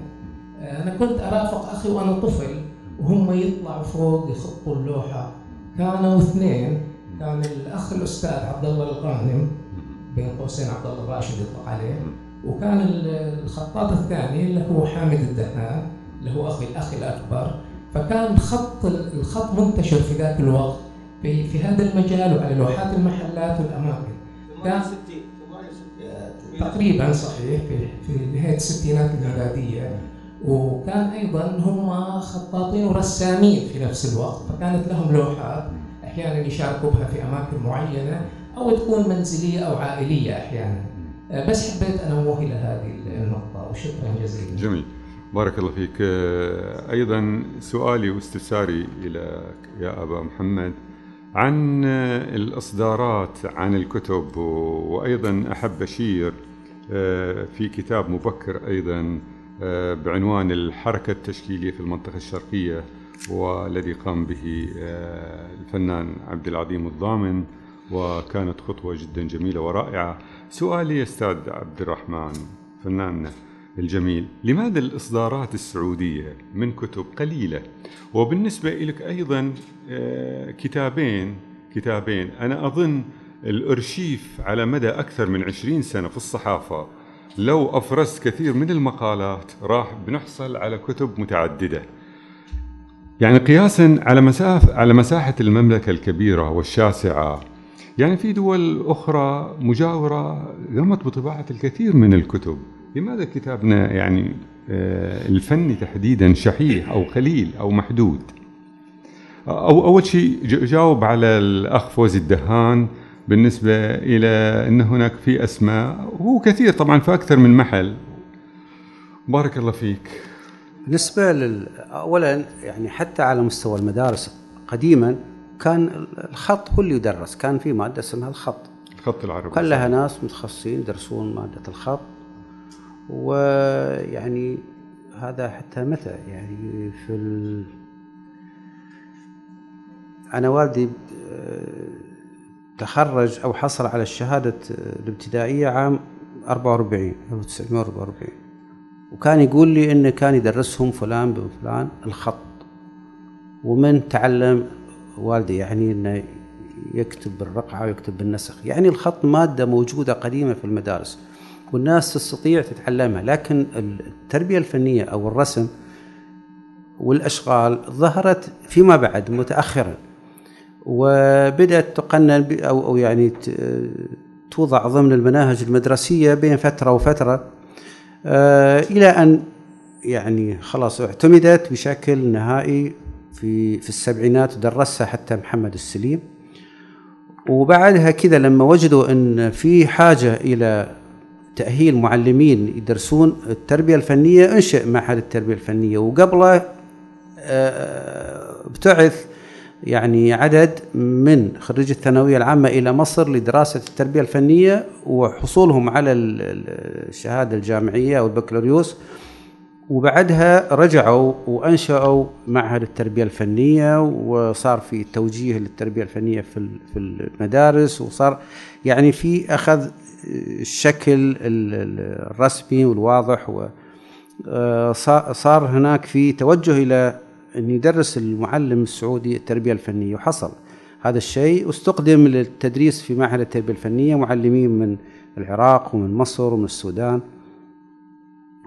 أنا كنت أرافق أخي وأنا طفل وهم يطلعوا فوق يخطوا اللوحة. كانوا اثنين كان الأخ الأستاذ عبد الله الغانم بين قوسين عبد الله الراشد يطلق عليه وكان ال- الخطاط الثاني اللي هو حامد الدهان اللي هو أخي الأخ الأكبر. فكان خط ال- الخط منتشر في ذاك الوقت في في هذا المجال وعلى لوحات المحلات والأماكن. كان تقريبا صحيح في في نهاية الستينات الميلاديه وكان أيضا هم خطاطين ورسامين في نفس الوقت فكانت لهم لوحات أحيانا يشاركوا بها في أماكن معينة أو تكون منزلية أو عائلية أحيانا. بس حبيت انوه إلى هذه النقطة وشكرا جزيلا. جميل. بارك الله فيك. آه، أيضا سؤالي واستفساري إلى يا أبا محمد عن آه، الإصدارات عن الكتب وأيضا أحب أشير آه، في كتاب مبكر أيضا بعنوان الحركة التشكيلية في المنطقة الشرقية والذي قام به آه، الفنان عبد العظيم الضامن وكانت خطوة جدا جميلة ورائعة. سؤالي يا أستاذ عبد الرحمن فناننا الجميل لماذا الإصدارات السعودية من كتب قليلة؟ وبالنسبة لك أيضا آه، كتابين كتابين. أنا أظن الأرشيف على مدى أكثر من عشرين سنة في الصحافة. لو أفرزت كثير من المقالات راح بنحصل على كتب متعددة. يعني قياسا على مسافة على مساحة المملكة الكبيرة والشاسعة. يعني في دول أخرى مجاورة قامت بطباعة الكثير من الكتب. لماذا كتابنا يعني آه، الفني تحديدا شحيح أو قليل أو محدود؟ أو أول شيء جاوب على الأخ فوزي الدهان. بالنسبة إلى أن هناك في أسماء وهو كثير طبعا في أكثر من محل. بارك الله فيك. بالنسبة لل... أولا يعني حتى على مستوى المدارس قديما كان الخط هو اللي يدرس. كان في مادة اسمها الخط. الخط العربي. كان لها ناس متخصصين يدرسون مادة الخط. ويعني هذا حتى متى؟ يعني في ال... أنا والدي آه، تخرج أو حصل على الشهادة الابتدائية عام 44 1944 وكان يقول لي إنه كان يدرسهم فلان بن فلان الخط. ومن تعلم والدي يعني إنه يكتب بالرقعة ويكتب بالنسخ. يعني الخط مادة موجودة قديمة في المدارس والناس تستطيع تتعلمها. لكن التربية الفنية أو الرسم والأشغال ظهرت فيما بعد متاخرا. وبدأت تقنن أو أو يعني توضع ضمن المناهج المدرسية بين فترة وفترة. آه، إلى أن يعني خلاص اعتمدت بشكل نهائي في في السبعينات ودرسها حتى محمد السليم. وبعدها كذا لما وجدوا أن في حاجة إلى تأهيل معلمين يدرسون التربية الفنية أنشئ معهد التربية الفنية. وقبله آه، ابتعث يعني عدد من خريجي الثانوية العامة إلى مصر لدراسة التربية الفنية وحصولهم على ال- ال- الشهادة الجامعية أو البكالوريوس. وبعدها رجعوا وأنشأوا معهد التربية الفنية وصار في توجيه للتربية الفنية في في المدارس وصار يعني في أخذ الشكل ال- ال- الرسمي والواضح و آه، هناك في توجه إلى أن يدرس المعلم السعودي التربية الفنية وحصل. هذا الشيء واستخدم للتدريس في معهد التربية الفنية معلمين من العراق ومن مصر ومن السودان.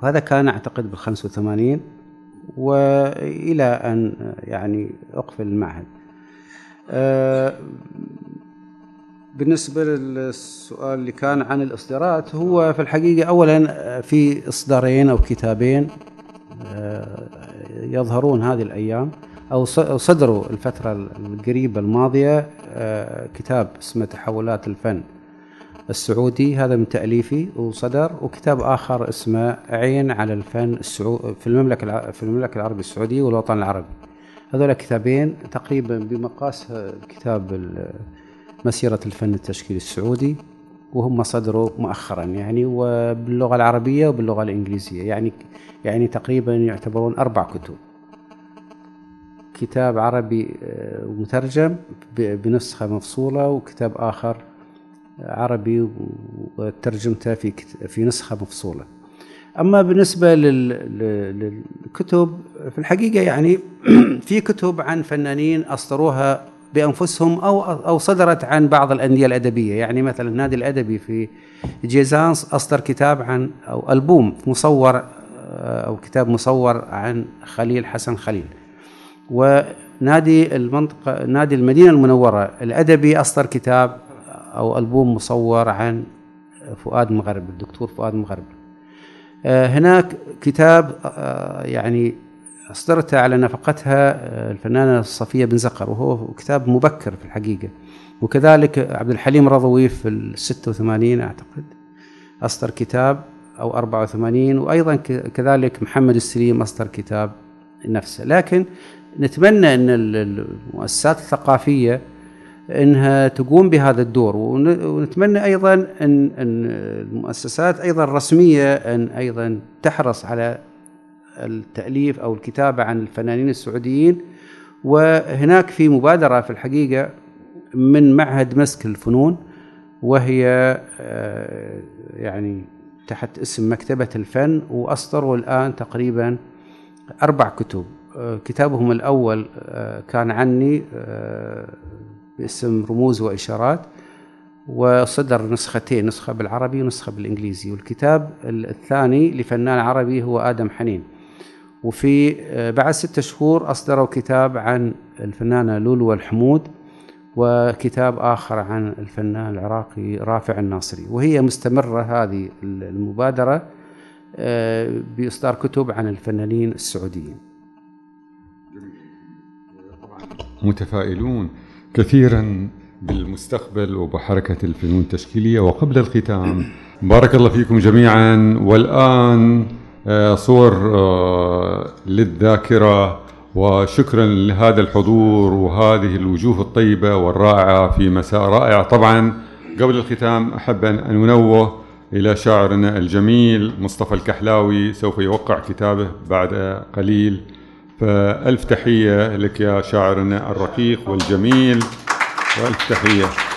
وهذا كان أعتقد بال 85 وإلى أن يعني أقفل المعهد. آه، بالنسبة للسؤال اللي كان عن الإصدارات هو في الحقيقة أولا في إصدارين أو كتابين. آه، يظهرون هذه الأيام أو صدروا الفترة القريبة الماضية آه، كتاب اسمه تحولات الفن السعودي. هذا من تأليفي وصدر وكتاب آخر اسمه عين على الفن السعودي في المملكة في المملكة العربية السعودية والوطن العربي. هذول كتابين تقريبا بمقاس كتاب مسيرة الفن التشكيلي السعودي. وهم صدروا مؤخرا يعني وباللغة العربية وباللغة الإنجليزية. يعني يعني تقريبا يعتبرون أربع كتب. كتاب عربي آه، مترجم بنسخة مفصولة وكتاب آخر عربي وترجمته في في نسخة مفصولة. أما بالنسبة للكتب في الحقيقة يعني (clears throat) في كتب عن فنانين أصدروها بأنفسهم أو أو صدرت عن بعض الأندية الأدبية. يعني مثلا النادي الأدبي في جيزانس أصدر كتاب عن أو ألبوم مصور آه، أو كتاب مصور عن خليل حسن خليل. ونادي المنطقة نادي المدينة المنورة الأدبي أصدر كتاب أو ألبوم مصور عن فؤاد مغرب الدكتور فؤاد مغرب. آه، هناك كتاب آه، يعني أصدرته على نفقتها آه، الفنانة صفية بن زقر وهو كتاب مبكر في الحقيقة. وكذلك عبد الحليم رضوي في ال 86 أعتقد أصدر كتاب أو 84 وأيضا كذلك محمد السليم أصدر كتاب نفسه. لكن نتمنى أن المؤسسات الثقافية إنها تقوم بهذا الدور. ونتمنى أيضا ان المؤسسات أيضا الرسميه إن أيضا تحرص على التأليف أو الكتابة عن الفنانين السعوديين وهناك في مبادرة في الحقيقة من معهد مسك الفنون وهي آه، يعني تحت اسم مكتبة الفن وأصدروا الآن تقريبا أربع كتب. آه، كتابهم الأول آه، كان عني باسم رموز وإشارات وصدر نسختين نسخة بالعربي ونسخة بالإنجليزي. والكتاب الثاني لفنان عربي هو آدم حنين. وفي آه، بعد ستة شهور أصدروا كتاب عن الفنانة لولو الحمود وكتاب آخر عن الفنان العراقي رافع الناصري. وهي مستمرة هذه المبادرة آه، بإصدار كتب عن الفنانين السعوديين. متفائلون كثيرا بالمستقبل وبحركة الفنون التشكيلية. وقبل الختام بارك الله فيكم جميعا. والآن صور آه، للذاكرة وشكرا لهذا الحضور وهذه الوجوه الطيبة والرائعة في مساء رائع. طبعا قبل الختام أحب أن أنوه إلى شاعرنا الجميل مصطفى الكحلاوي سوف يوقع كتابه بعد قليل. فألف تحية لك يا شاعرنا الرقيق والجميل وألف تحية.